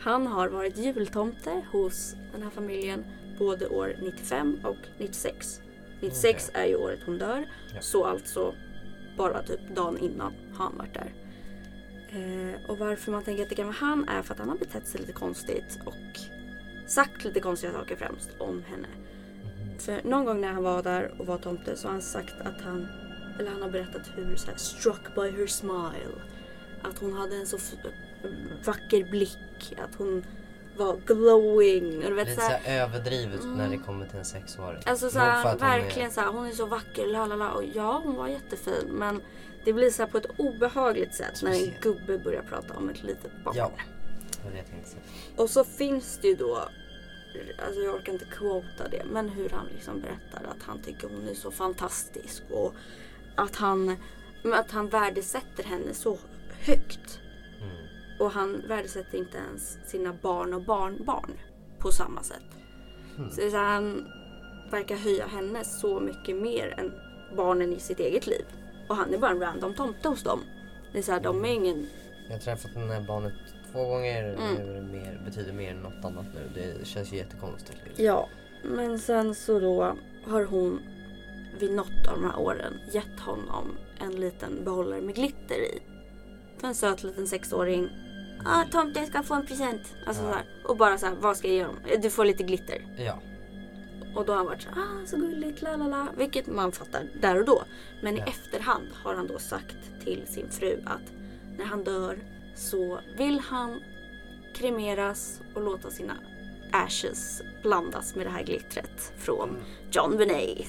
Han har varit jultomte hos den här familjen både år 95 och 96. 96 är ju året hon dör. Ja. Så alltså bara typ dagen innan har han varit där. Eh, och varför man tänker att det kan vara han är för att han har betett sig lite konstigt och sagt lite konstiga saker främst om henne. För någon gång när han var där och var tomte så har han sagt att han, eller han har berättat hur så här, struck by her smile. att hon hade en så vacker blick. Att hon var glowing. Och du vet, Lite så här, såhär överdrivet när det kommer till en sexåring. Alltså så Nog för här, att hon är- verkligen så här, hon är så vacker, lalala. Och ja, hon var jättefin. Men det blir så här på ett obehagligt sätt när en gubbe börjar prata om ett litet barn. Ja, det var det jag tänkte säga. Och så finns det ju då, alltså jag orkar inte quota det, men hur han liksom berättar att han tycker hon är så fantastisk och att han, att han värdesätter henne så högt. Och han värdesätter inte ens sina barn och barnbarn på samma sätt. Mm. Så han verkar höja henne så mycket mer än barnen i sitt eget liv. Och han är bara en random tomte hos dem. Det är så här, de är ingen... Jag har träffat det här barnet två gånger. Mm. Det mer, betyder mer än något annat nu. Det känns ju jättekonstigt. Ja, men sen så då har hon vid något av de här åren gett honom en liten behållare med glitter i. För en söt liten sexåring. Ah, tomten ska få en present. Alltså Ja. så här. Och bara så här, vad ska jag ge? "Eh, Du får lite glitter. Ja. Och då har han varit så ah så gulligt, la la la. Vilket man fattar där och då. Men Ja. i efterhand har han då sagt till sin fru att när han dör så vill han kremeras och låta sina ashes blandas med det här glittret från John Benet.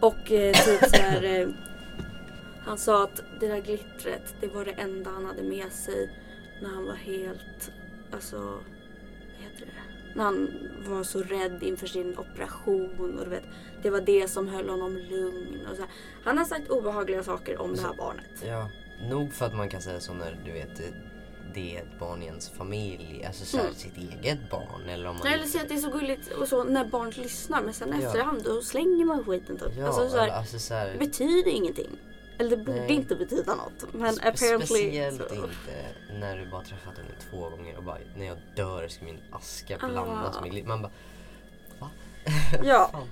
Och eh, typ så här, eh, han sa att det där glittret, det var det enda han hade med sig när han var helt, alltså, vad heter det? När han var så rädd inför sin operation och du vet, det var det som höll honom lugn och så här. Han har sagt obehagliga saker om det här barnet. Ja, nog för att man kan säga så när du vet det- är ett barn i ens familj, alltså så här, Mm. sitt eget barn eller om man Nej, eller säga att det är så gulligt och så när barn lyssnar men sen Ja. efterhand då slänger man skiten typ. Ja, alltså, så här, alltså så här, det betyder ingenting. Eller det borde Nej. inte betyda något. Men spe- apparently... Speciellt så- inte när du bara träffat henne två gånger och bara när jag dör ska min aska blandas Ah. med glitter. Man bara va? Ja,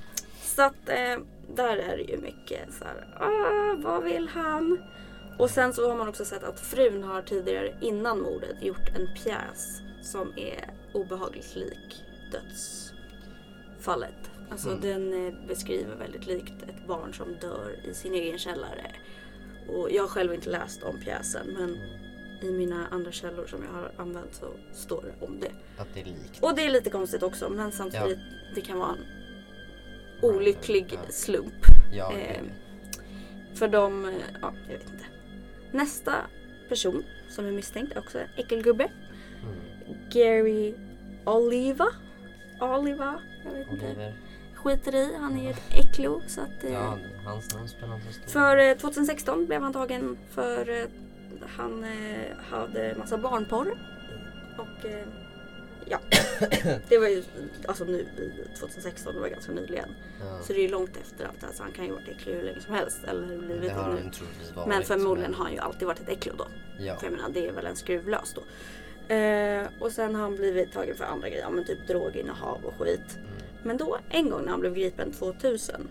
så att eh, där är det ju mycket så här, ah, vad vill han? Och sen så har man också sett att frun har tidigare innan mordet gjort en pjäs som är obehagligt lik dödsfallet. Alltså Mm. den eh, beskriver väldigt likt ett barn som dör i sin egen källare. Och jag har själv inte läst om pjäsen men i mina andra källor som jag har använt så står det om det. Att det är likt. Och det är lite konstigt också men samtidigt det kan vara en olycklig Ja. slump. Ja, eh, För de, ja jag vet inte. Nästa person som är misstänkt är också en äckelgubbe. Mm. Gary Oliva. Oliva, jag vet inte. Skiter i, han är ju ett äcklo så att eh, Ja, hans namn spelar inte så stor För eh, 2016 blev han tagen för eh, han eh, hade massa barnporr. Och eh, ja, det var ju alltså nu i 2016, det var ganska nyligen. Ja. Så det är ju långt efter allt det här så han kan ju varit äcklig hur länge som helst eller blivit Det har nu. Men förmodligen men- har han ju alltid varit ett äcklo då. Ja. För jag menar det är väl en skruvlös då. Eh, och sen har han blivit tagen för andra grejer, men typ droginnehav och skit. Mm. Men då en gång när han blev gripen 2000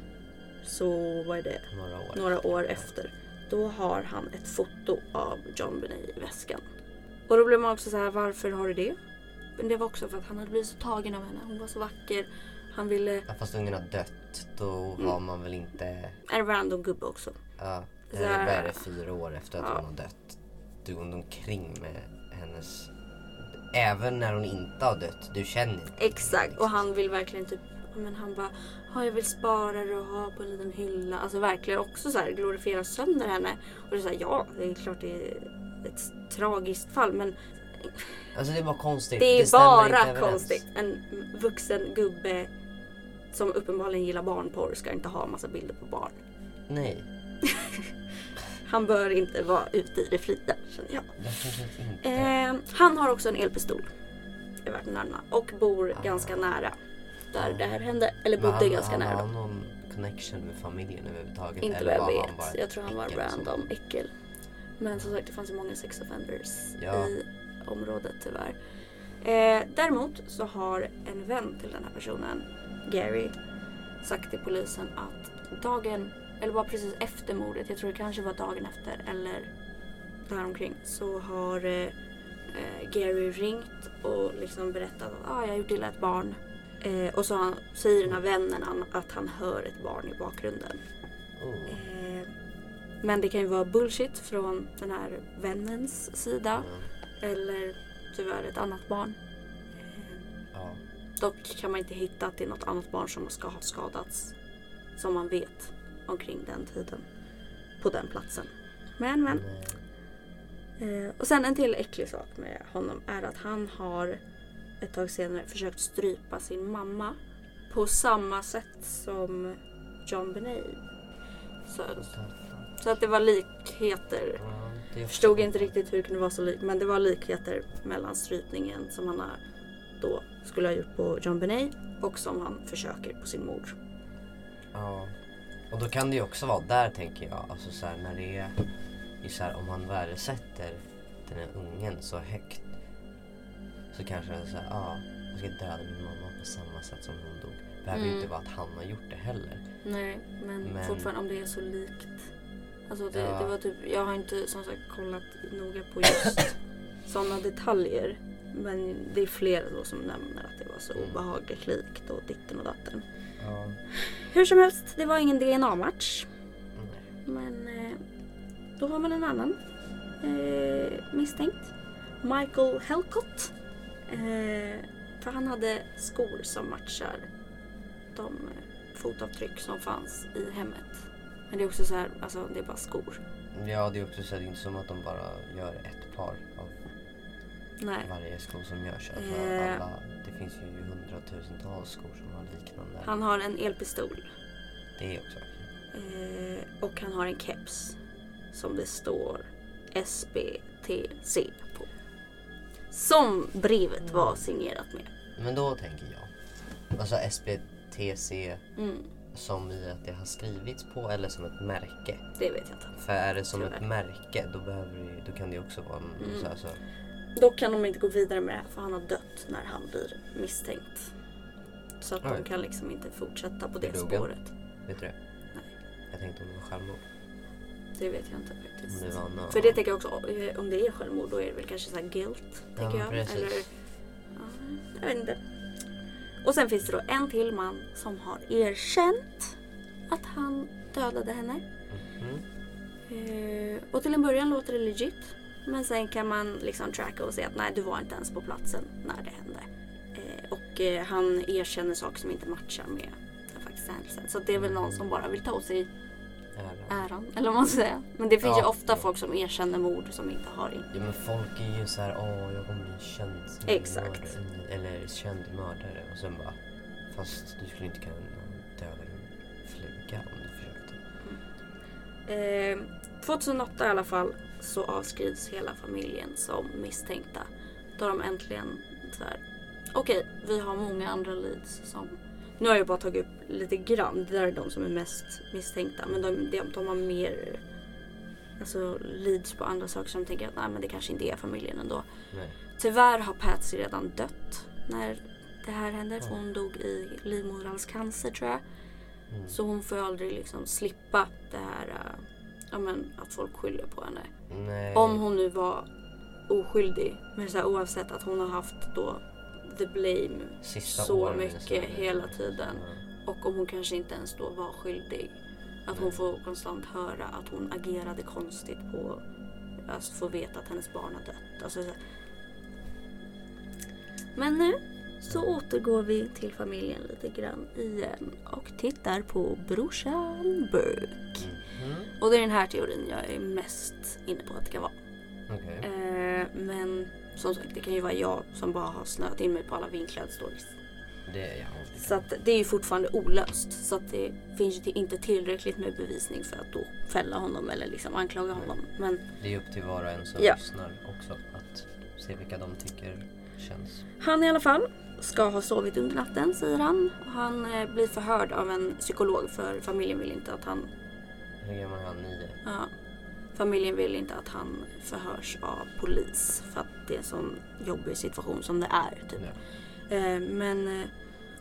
så vad är det? Några år. några år efter. Då har han ett foto av John Benet i väskan. Och då blev man också så här, varför har du det? Men det var också för att han hade blivit så tagen av henne. Hon var så vacker. Han ville... Ja, fast ungen har dött. Då Mm. var man väl inte... En random gubbe också. Ja, här- vad är det, fyra år efter att Ja. hon har dött. Du går omkring med hennes... Även när hon inte har dött. Du känner inte Exakt. Och han vill verkligen typ... Men han bara, "Ja, jag vill spara det och ha på en liten hylla. Alltså verkligen också så här glorifiera sönder henne. Och det är så här, ja, det är klart det är ett tragiskt fall. Men Alltså det är bara konstigt. Det är inte bara konstigt. En vuxen gubbe som uppenbarligen gillar barnporr ska inte ha massa bilder på barn. Nej, Han bör inte vara ute i det fria känner jag. definitivt inte. Eh, han har också en elpistol. är värt att nämna. Och bor Ah. ganska nära. Där det här hände. Eller bodde han, ganska han nära. har någon connection med familjen överhuvudtaget? Inte vad eller jag han vet. Jag tror han var random äckel. Men som sagt det fanns ju många sex offenders Ja. i området tyvärr. Eh, däremot så har en vän till den här personen, Gary, sagt till polisen att dagen, eller bara precis efter mordet, jag tror det kanske var dagen efter eller däromkring, så har eh, eh, Gary ringt och liksom berättat att ah, jag har gjort illa ett barn. Eh, och så han, säger den här vännen han, att han hör ett barn i bakgrunden. Oh. Eh, Men det kan ju vara bullshit från den här vännens sida. Ja. Eller tyvärr ett annat barn. ja. Dock kan man inte hitta att det är något annat barn som ska ha skadats. Som man vet omkring den tiden. På den platsen. Men men. Eh, och sen en till äcklig sak med honom är att han har ett tag senare försökt strypa sin mamma. På samma sätt som John Benet. Så, så att det var likheter. Jag förstod inte riktigt hur det kunde vara så likt men det var likheter mellan strypningen som han har då skulle ha gjort på John Benet och som han försöker på sin mor. Ja. Och då kan det ju också vara där tänker jag. Alltså så här, när det är så här, om man värdesätter den här ungen så högt. Så kanske så här, ja, jag ska döda min mamma på samma sätt som hon dog. Det behöver ju Mm. inte vara att han har gjort det heller. Nej men, Men- fortfarande om det är så likt. Alltså det, Ja. det var typ, jag har inte som sagt kollat noga på just sådana detaljer. Men det är flera då som nämner att det var så Mm. obehagligt likt och ditten och datten. Ja. Hur som helst, det var ingen DNA-match. Men eh, då har man en annan eh, misstänkt. Michael Helcott. Eh, för han hade skor som matchar de eh, fotavtryck som fanns i hemmet. Men det är också så här, alltså det är bara skor. Ja, det är också så att det är inte som att de bara gör ett par av Nej. varje sko som görs. Alltså Eh. alla, finns ju hundratusentals skor som har liknande. Han har en elpistol. Det är också. Eh, och han har en keps. Som det står SBTC på. Som brevet var signerat med. Men då tänker jag. Alltså SBTC Mm, som i att det har skrivits på eller som ett märke. det vet jag inte. För är det som Tyvärr. ett märke då, behöver det, då kan det också vara en, Mm. så här, så, Dock kan de inte gå vidare med det för han har dött när han blir misstänkt. Så att de Oj. kan liksom inte fortsätta på det dog han? spåret. Vet du det? Nej. Jag tänkte om det var självmord. Det vet jag inte Om faktiskt. det var någon... För det tänker jag också, eh, om det är självmord då är det väl kanske så här guilt. Ja, Tänker jag. precis. Eller, ja, jag vet inte. Och sen finns det då en till man som har erkänt att han dödade henne. Mhm. Eh, och till en början låter det legit. Men sen kan man liksom tracka och säga att nej du var inte ens på platsen när det hände. Eh, och eh, han erkänner saker som inte matchar med den faktiska händelsen. Så det är väl någon som bara vill ta åt sig Ära. äran. Eller vad man ska säga. Men det finns ju Ja. ofta folk som erkänner mord som inte har in. Ja men folk är ju så här, åh jag kommer bli känd som Exakt. mördare, eller känd mördare och sen bara, fast du skulle inte kunna döda en fluga om du försökte. Eh, 2008 i alla fall så avskrivs hela familjen som misstänkta. Då de äntligen så här. okej vi har många andra leads som nu har jag bara tagit upp lite grann, det där är de som är mest misstänkta. Men de, de, de har mer alltså, leads på andra saker som tänker att nej men det kanske inte är familjen ändå. Nej. Tyvärr har Patsy redan dött när det här hände. För hon dog i livmoderhalscancer tror jag. Mm. Så hon får aldrig liksom slippa det här äh, ja, men, att folk skyller på henne. Nej. Om hon nu var oskyldig. Men så här, oavsett att hon har haft då the blame Sista så mycket hela tiden. Ja. Och om hon kanske inte ens då var skyldig. Att hon Nej. får konstant höra att hon agerade konstigt på Alltså få veta att hennes barn har dött. Alltså, så. Men nu så återgår vi till familjen lite grann igen och tittar på brorsan Burke. Mhm. Och det är den här teorin jag är mest inne på att det kan vara. Okej. Eh, men som sagt, det kan ju vara jag som bara har snöat in mig på alla vinklade stories. Det, ja, det Så att det är ju fortfarande olöst. Så att det finns ju inte tillräckligt med bevisning för att då fälla honom eller liksom anklaga honom. Men Det är upp till var och en som Ja. lyssnar också att se vilka de tycker känns. han i alla fall ska ha sovit under natten säger han. Han eh, blir förhörd av en psykolog för familjen vill inte att han Hur gammal är han? Nio? Ja. Familjen vill inte att han förhörs av polis för att det är en sån jobbig situation som det är. Typ. Eh, men eh,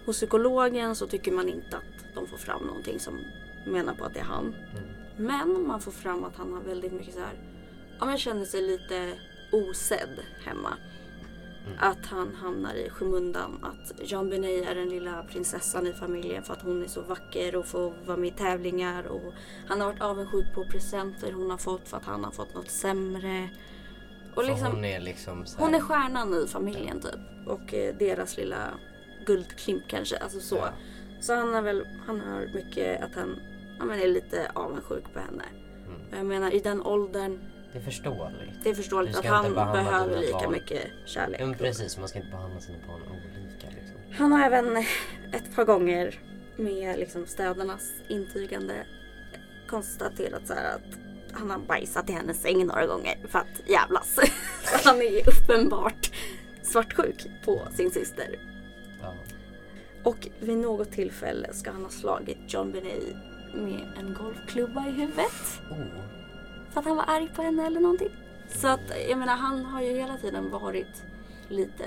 hos psykologen så tycker man inte att de får fram någonting som menar på att det är han. Mm. Men man får fram att han har väldigt mycket så här, ja men känner sig lite osedd hemma. Att han hamnar i skymundan. Att Jean Benet är den lilla prinsessan i familjen för att hon är så vacker och får vara med i tävlingar. Och han har varit avundsjuk på presenter hon har fått för att han har fått något sämre. Och För liksom, hon är liksom så här, hon är stjärnan i familjen typ. Och eh, deras lilla guldklimp kanske. Alltså så. Ja. Så han har väl, han har mycket att han, men är lite avundsjuk på henne. Mm. Jag menar i den åldern, Det är förståeligt. det är förståeligt att han behöver lika barn. mycket kärlek. Men precis, man ska inte behandla sina barn olika liksom. Han har även ett par gånger med liksom städarnas intygande konstaterat så att han har bajsat i hennes säng några gånger för att jävlas. Han är uppenbart svartsjuk på sin syster. Ja. Och vid något tillfälle ska han ha slagit John Benet med en golfklubba i huvudet. Oh. Att han var arg på henne eller någonting. Så att jag menar han har ju hela tiden varit lite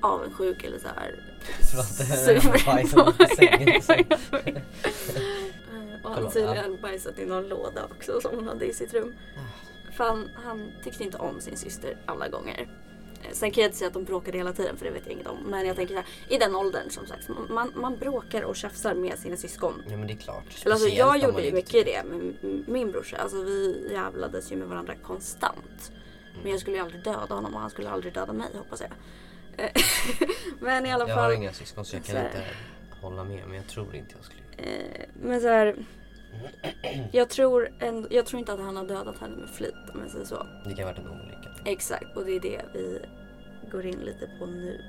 avundsjuk eller så här. Så att det var bajsat på sängen. Eh, Och han tydligen bajsat i någon låda också som hon hade i sitt rum. För han, han tyckte inte om sin syster alla gånger. Sen kan jag inte säga att de bråkade hela tiden för det vet jag inget om. Men jag tänker så här, i den åldern som sagt. Man, man bråkar och tjafsar med sina syskon. Ja men det är klart. Alltså, Speciellt jag om man gjorde ju mycket det med min brorsa. Alltså vi jävlades ju med varandra konstant. Men jag skulle ju aldrig döda honom och han skulle aldrig döda mig hoppas jag. Men i alla Jag har fall. inga syskon så jag så kan här- inte hålla med. Men jag tror inte jag skulle. Eh, men så här. Jag tror, ändå, jag tror inte att han har dödat henne med flit om jag säger så. Det kan ha varit en olycka. Exakt, och det är det vi går in lite på nu.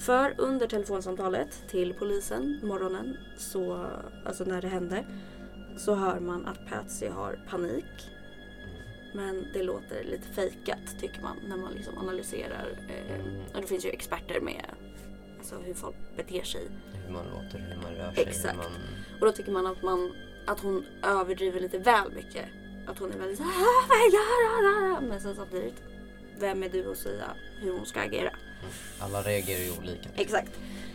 För under telefonsamtalet till polisen morgonen, så, alltså när det hände, så hör man att Patsy har panik. Men det låter lite fejkat tycker man när man liksom analyserar. Eh, Mm. Och det finns ju experter med alltså, hur folk beter sig. Hur man låter, hur man rör sig. Exakt. Man... Och då tycker man att, man att hon överdriver lite väl mycket. Att hon är väldigt såhär "Ah, vad gör jag?" Men sen samtidigt, vem är du att säga hur hon ska agera? Alla reagerar ju olika. Exakt.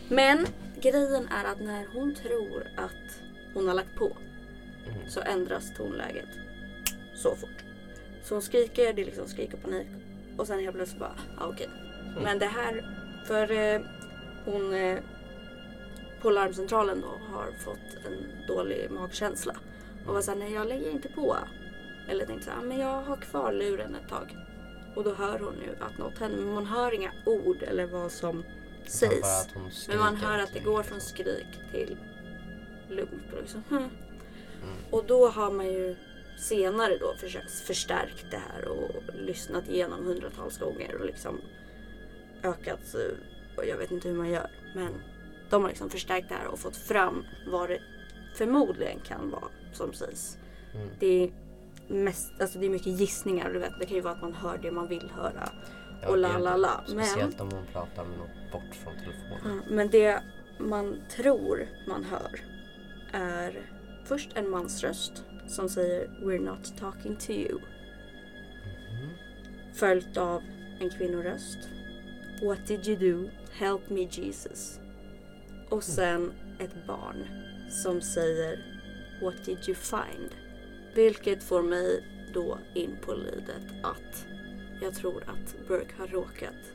Men grejen är att när hon tror att hon har lagt på Mm. så ändras tonläget så fort. Så hon skriker, det är liksom skrik och panik. Och sen helt plötsligt bara, ah, okej. Men det här, för eh, hon eh, på larmcentralen då har fått en dålig magkänsla. Och var såhär, nej jag lägger inte på. Eller tänkte såhär, men jag har kvar luren ett tag. Och då hör hon ju att något händer. Men man hör inga ord eller vad som sägs. Men man hör att det går från skrik till lugnt. Och, liksom, hm. Mm. och då har man ju senare då förstärkt det här och lyssnat igenom hundratals gånger och liksom ökat. eh, Och jag vet inte hur man gör. Men de har liksom förstärkt det här och fått fram vad det förmodligen kan vara som sägs. Mm. Det är mest, alltså det är mycket gissningar. Du vet, det kan ju vara att man hör det man vill höra. Ja, och la la la. Men- Speciellt om hon pratar med något bort från telefonen. Ja, Men det man tror man hör är först en mansröst som säger We're not talking to you. Mhm. Följt av en kvinnoröst. What did you do? Help me Jesus. Och sen ett barn som säger What did you find? Vilket får mig då in på lidet att jag tror att Burke har råkat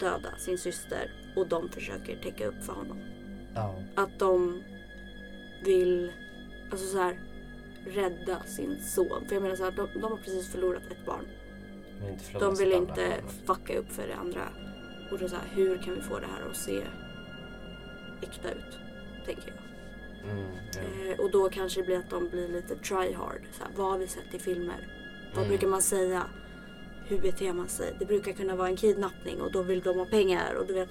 döda sin syster och de försöker täcka upp för honom. Ja. Att de vill alltså så här, rädda sin son. För jag menar så här, de, de har precis förlorat ett barn. De vill inte fucka upp för det andra. Och då så här, hur kan vi få det här att se äkta ut? Tänker jag. Mm. Eh, och då kanske det blir att de blir lite try hard. Så här, vad har vi sett i filmer? Vad Mm. brukar man säga? Hur beter man sig? Det brukar kunna vara en kidnappning och då vill de ha pengar. Och du vet,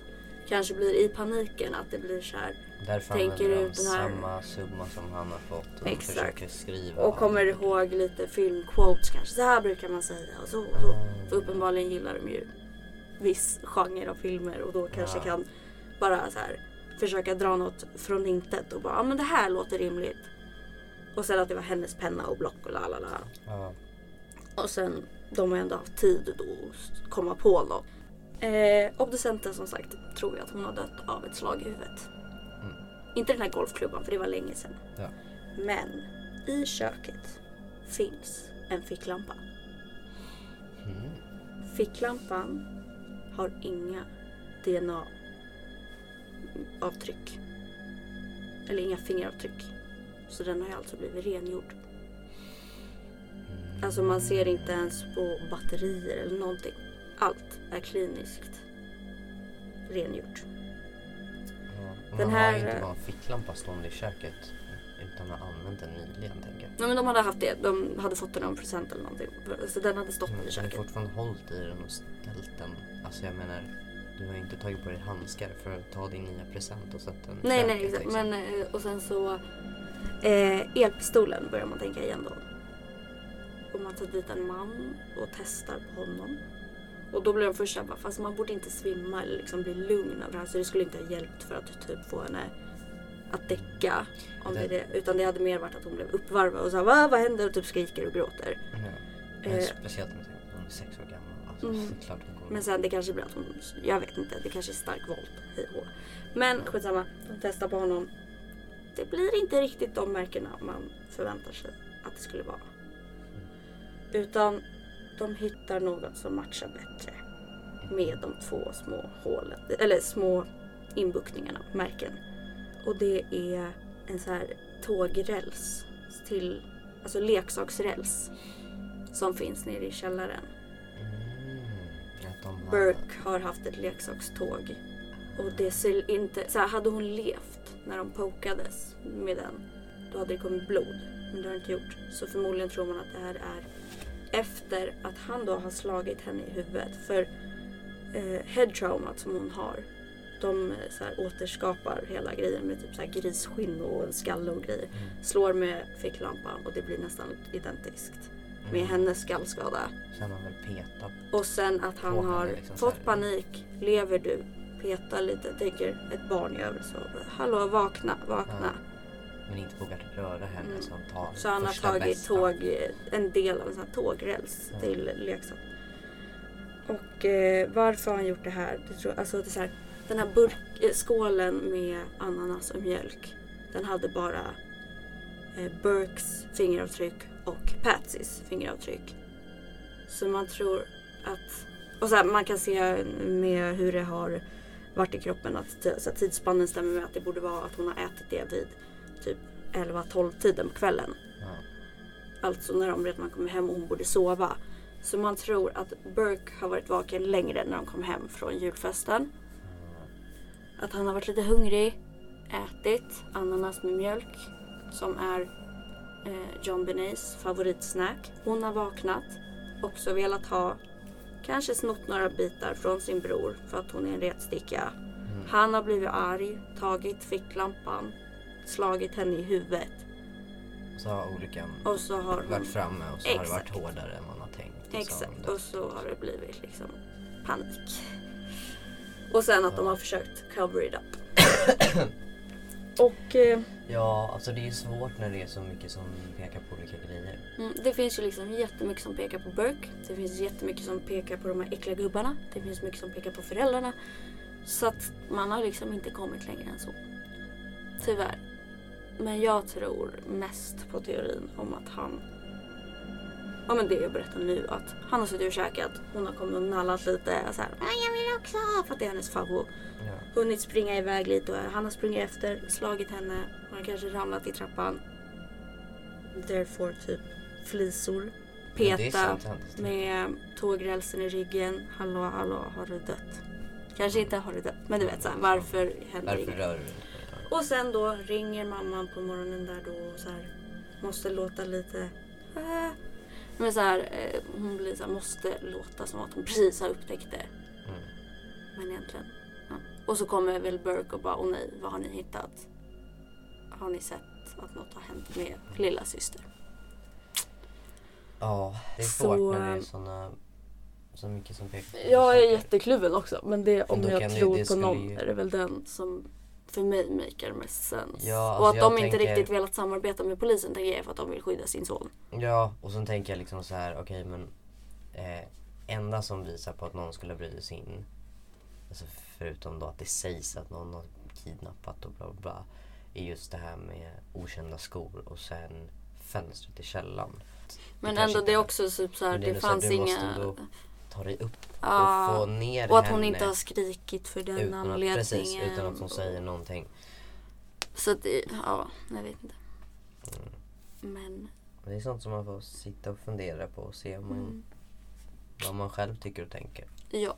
kanske blir i paniken att det blir så här. Därför tänker de den här- samma summa som han har fått. Och Exakt. försöker skriva. Och kommer ihåg lite filmquotes kanske. Så här brukar man säga och så och så. För uppenbarligen gillar de ju viss genre av filmer och då kanske Ja. kan bara så här försöka dra något från intet och bara ja men det här låter rimligt. Och sen att det var hennes penna och block och la la. Och sen de har ändå haft tid då att komma på något. Eh, obducenten som sagt tror jag att hon har dött av ett slag i huvudet. Mm. Inte den här golfklubban för det var länge sedan. Ja. Men i köket finns en ficklampa. Mm. Ficklampan har inga DNA-avtryck. Eller inga fingeravtryck. Så den har ju alltså blivit rengjord. Alltså man ser inte ens på batterier eller någonting. Allt är kliniskt rengjort. Ja. Den här- har inte bara en ficklampa stående i köket utan har använt den nyligen tänker jag. Nej men de hade haft det. De hade fått den av en present eller någonting. Så den hade stått Men i du har ju köket. fortfarande hållit i den och ställt den. Alltså jag menar, du har ju inte tagit på dig handskar för att ta din nya present och sätta den i Nej, nej, exakt. liksom. Men, eh, och sen så... Eh, elpistolen börjar man tänka igen då. Och man tar dit en man och testar på honom. Och då blir de första bara, fast man borde inte svimma eller liksom bli lugn av det här. Så det skulle inte ha hjälpt för att typ få henne att däcka. Om det, det, utan det hade mer varit att hon blev uppvarvad och sa Va, vad händer? Och typ skriker och gråter. Ja. Eh. speciellt om hon är sex år gammal. Alltså, Mm. klart. Men sen det kanske blir att hon, jag vet inte, det kanske är stark våld. hej och hå. Men skitsamma, de testar på honom. Det blir inte riktigt de märkena man förväntar sig att det skulle vara. Utan de hittar något som matchar bättre med de två små hålen, eller små inbuktningarna, märken. Och det är en så här tågräls till, alltså leksaksräls som finns nere i källaren. Har... Burke har haft ett leksakståg. Och det ser inte... Så här, hade hon levt när de pokades med den, då hade det kommit blod. Men det har det inte gjort. Så förmodligen tror man att det här är efter att han då har slagit henne i huvudet. För eh, headtraumat som hon har, de eh, så här, återskapar hela grejen med typ så här grisskinn och en skalle och grejer. Mm. Slår med ficklampan och det blir nästan identiskt med hennes skallskada. Har man väl petat. Och sen att han har liksom fått panik. Lever du? Peta lite. Tänker ett barn i övrigt så. Hallå vakna, vakna. Men inte vågat röra henne Mm. så han tar Så han har tagit bästa. tåg, en del av en sån här tågräls Ja. till leksak. Och eh, varför har han gjort det här? Det tror, alltså det är så här, den här burk, eh, skålen med ananas och mjölk. Den hade bara eh, Burkes fingeravtryck och Patsys fingeravtryck. Så man tror att... Och så här, man kan se med hur det har varit i kroppen att så här, tidsspannen stämmer med att det borde vara att hon har ätit det vid typ 11-12 tiden på kvällen. Ja. Alltså när de redan kommer hem och hon borde sova. Så man tror att Burke har varit vaken längre när de kom hem från julfesten. Att han har varit lite hungrig, ätit ananas med mjölk som är John Benays favoritsnack. Hon har vaknat, också velat ha, kanske snott några bitar från sin bror för att hon är en retsticka. Mm. Han har blivit arg, tagit ficklampan, slagit henne i huvudet. Så har olyckan Och så har hon varit framme och så har det varit Exakt. hårdare än man har tänkt. och har Exakt, och så har det blivit liksom panik. Och sen att de har försökt cover it up. och eh, Ja, alltså det är svårt när det är så mycket som pekar på olika grejer. mm, det finns ju liksom jättemycket som pekar på Burke. Det finns jättemycket som pekar på de här äckliga gubbarna. Det finns mycket som pekar på föräldrarna. Så att man har liksom inte kommit längre än så. Tyvärr. Men jag tror mest på teorin om att han Ja men det jag berättar nu att han har suttit och käkat. Hon har kommit och nallat lite så här. "Ah, jag vill också för att det är hennes favorit. Ja. Hunnit springa iväg lite och han har sprungit efter, slagit henne. Hon har kanske ramlat i trappan. Therefore typ flisor. Peta med tågrälsen i ryggen. Hallå hallå har du dött? Kanske inte har du dött men du vet så här, varför händer Varför rör du? Och sen då ringer mamman på morgonen där då och så här, måste låta lite... Äh. Men så här, eh, hon blir så här, måste låta som att hon precis har upptäckt det. Mm. Men egentligen... Ja. Och så kommer väl Burke och bara, åh nej, vad har ni hittat? Har ni sett att något har hänt med lilla syster? Ja, det är Så, svårt när det är eh, såna, så mycket som pekar på Jag är jättekluven också. Men det, om Men jag tror på någon ju- är det väl den som för mig makar mest sens. Ja, och alltså att jag de inte tänker- riktigt velat samarbeta med polisen tänker jag för att de vill skydda sin son. Ja, och sen tänker jag liksom så här, okej men eh, enda som visar på att någon skulle bry sig in, alltså förutom då att det sägs att någon har kidnappat och bla bla bla, är just det här med okända skor och sen fönstret i källaren. Men ändå inte det är också typ så här, det det, ändå så här, fanns inga... ändå- ta dig upp Ja, och få ner och att henne. hon inte har skrikit för den utan att, anledningen. precis, utan att hon säger någonting. Så att, ja, jag vet inte. Mm. Men, Det är sånt som man får sitta och fundera på och se om man, mm, vad man själv tycker och tänker. ja.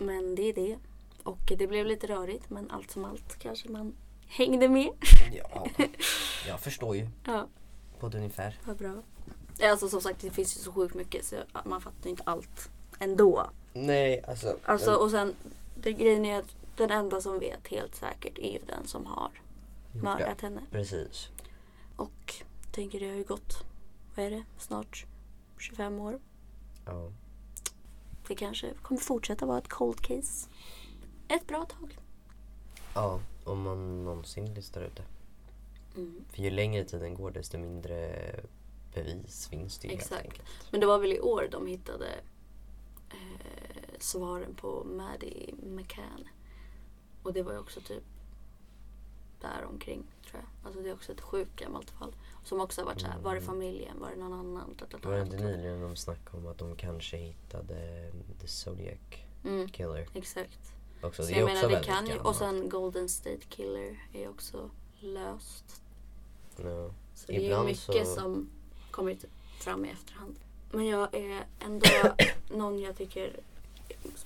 Men det är det. Och det blev lite rörigt men allt som allt kanske man hängde med. Ja, jag förstår ju Ja, på ett ungefär. vad bra. Alltså som sagt det finns ju så sjukt mycket så man fattar inte allt ändå. Nej, alltså. Alltså och sen det grejen är att den enda som vet helt säkert är ju den som har mördat henne. Precis. Och tänker det har ju gått, vad är det, snart 25 år. Ja. Det kanske kommer fortsätta vara ett cold case. Ett bra tag. ja, om man någonsin listar ut det. Mm. För ju längre tiden går desto mindre bevis finns det ju Exakt. Men det var väl i år de hittade eh, svaren på Maddie McCann. Och det var ju också typ där omkring tror jag. Alltså det är också ett sjukt gammalt fall. Som också har varit så här, var det familjen, var det någon annan? Var det inte nyligen de snackade om att de kanske hittade The Zodiac Mm, Killer? exakt. Också. Så Det är jag också menar det väldigt kan ju, och sen Golden State Killer är också löst. Ja. Så det är ju Ibland mycket så- som kommer fram i efterhand. Men jag är ändå någon jag tycker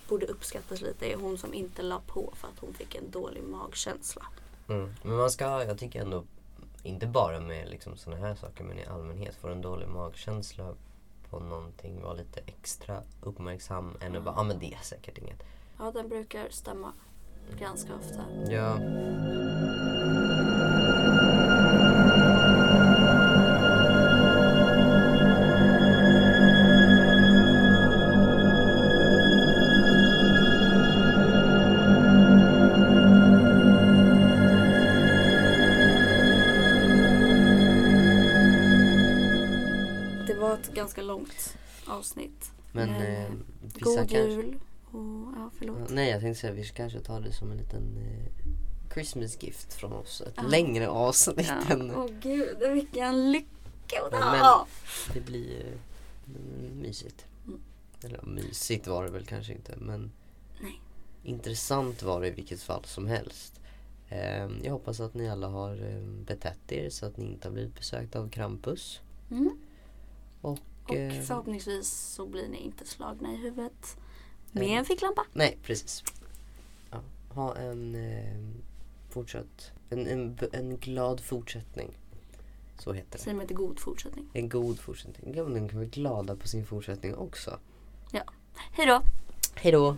borde uppskattas lite är hon som inte la på för att hon fick en dålig magkänsla. Mm. Men man ska, jag tycker ändå, inte bara med liksom såna här saker men i allmänhet, får en dålig magkänsla på någonting, vara lite extra uppmärksam än att bara, ja ah, men det är säkert inget. Ja, den brukar stämma ganska ofta. Ja. Avsnitt. Men Men, eh, vissa God kanske... jul och ja, förlåt. Nej jag tänkte säga vi kanske tar det som en liten eh, Christmas gift från oss. Ett Ja. längre avsnitt Ja. än... Åh gud, vilken lycka! Men det blir eh, mysigt. Mm. Eller mysigt var det väl kanske inte men Nej. intressant var det i vilket fall som helst. Eh, jag hoppas att ni alla har eh, betett er så att ni inte har blivit besökta av Krampus. Mm. Och, Och eh, förhoppningsvis så blir ni inte slagna i huvudet med en ficklampa. Nej, precis. Ja, ha en eh, fortsatt, en, en, en glad fortsättning. Så heter det. Säger man inte god fortsättning. En god fortsättning. Ja, men kan vara glada på sin fortsättning också. Hej då! Hej då!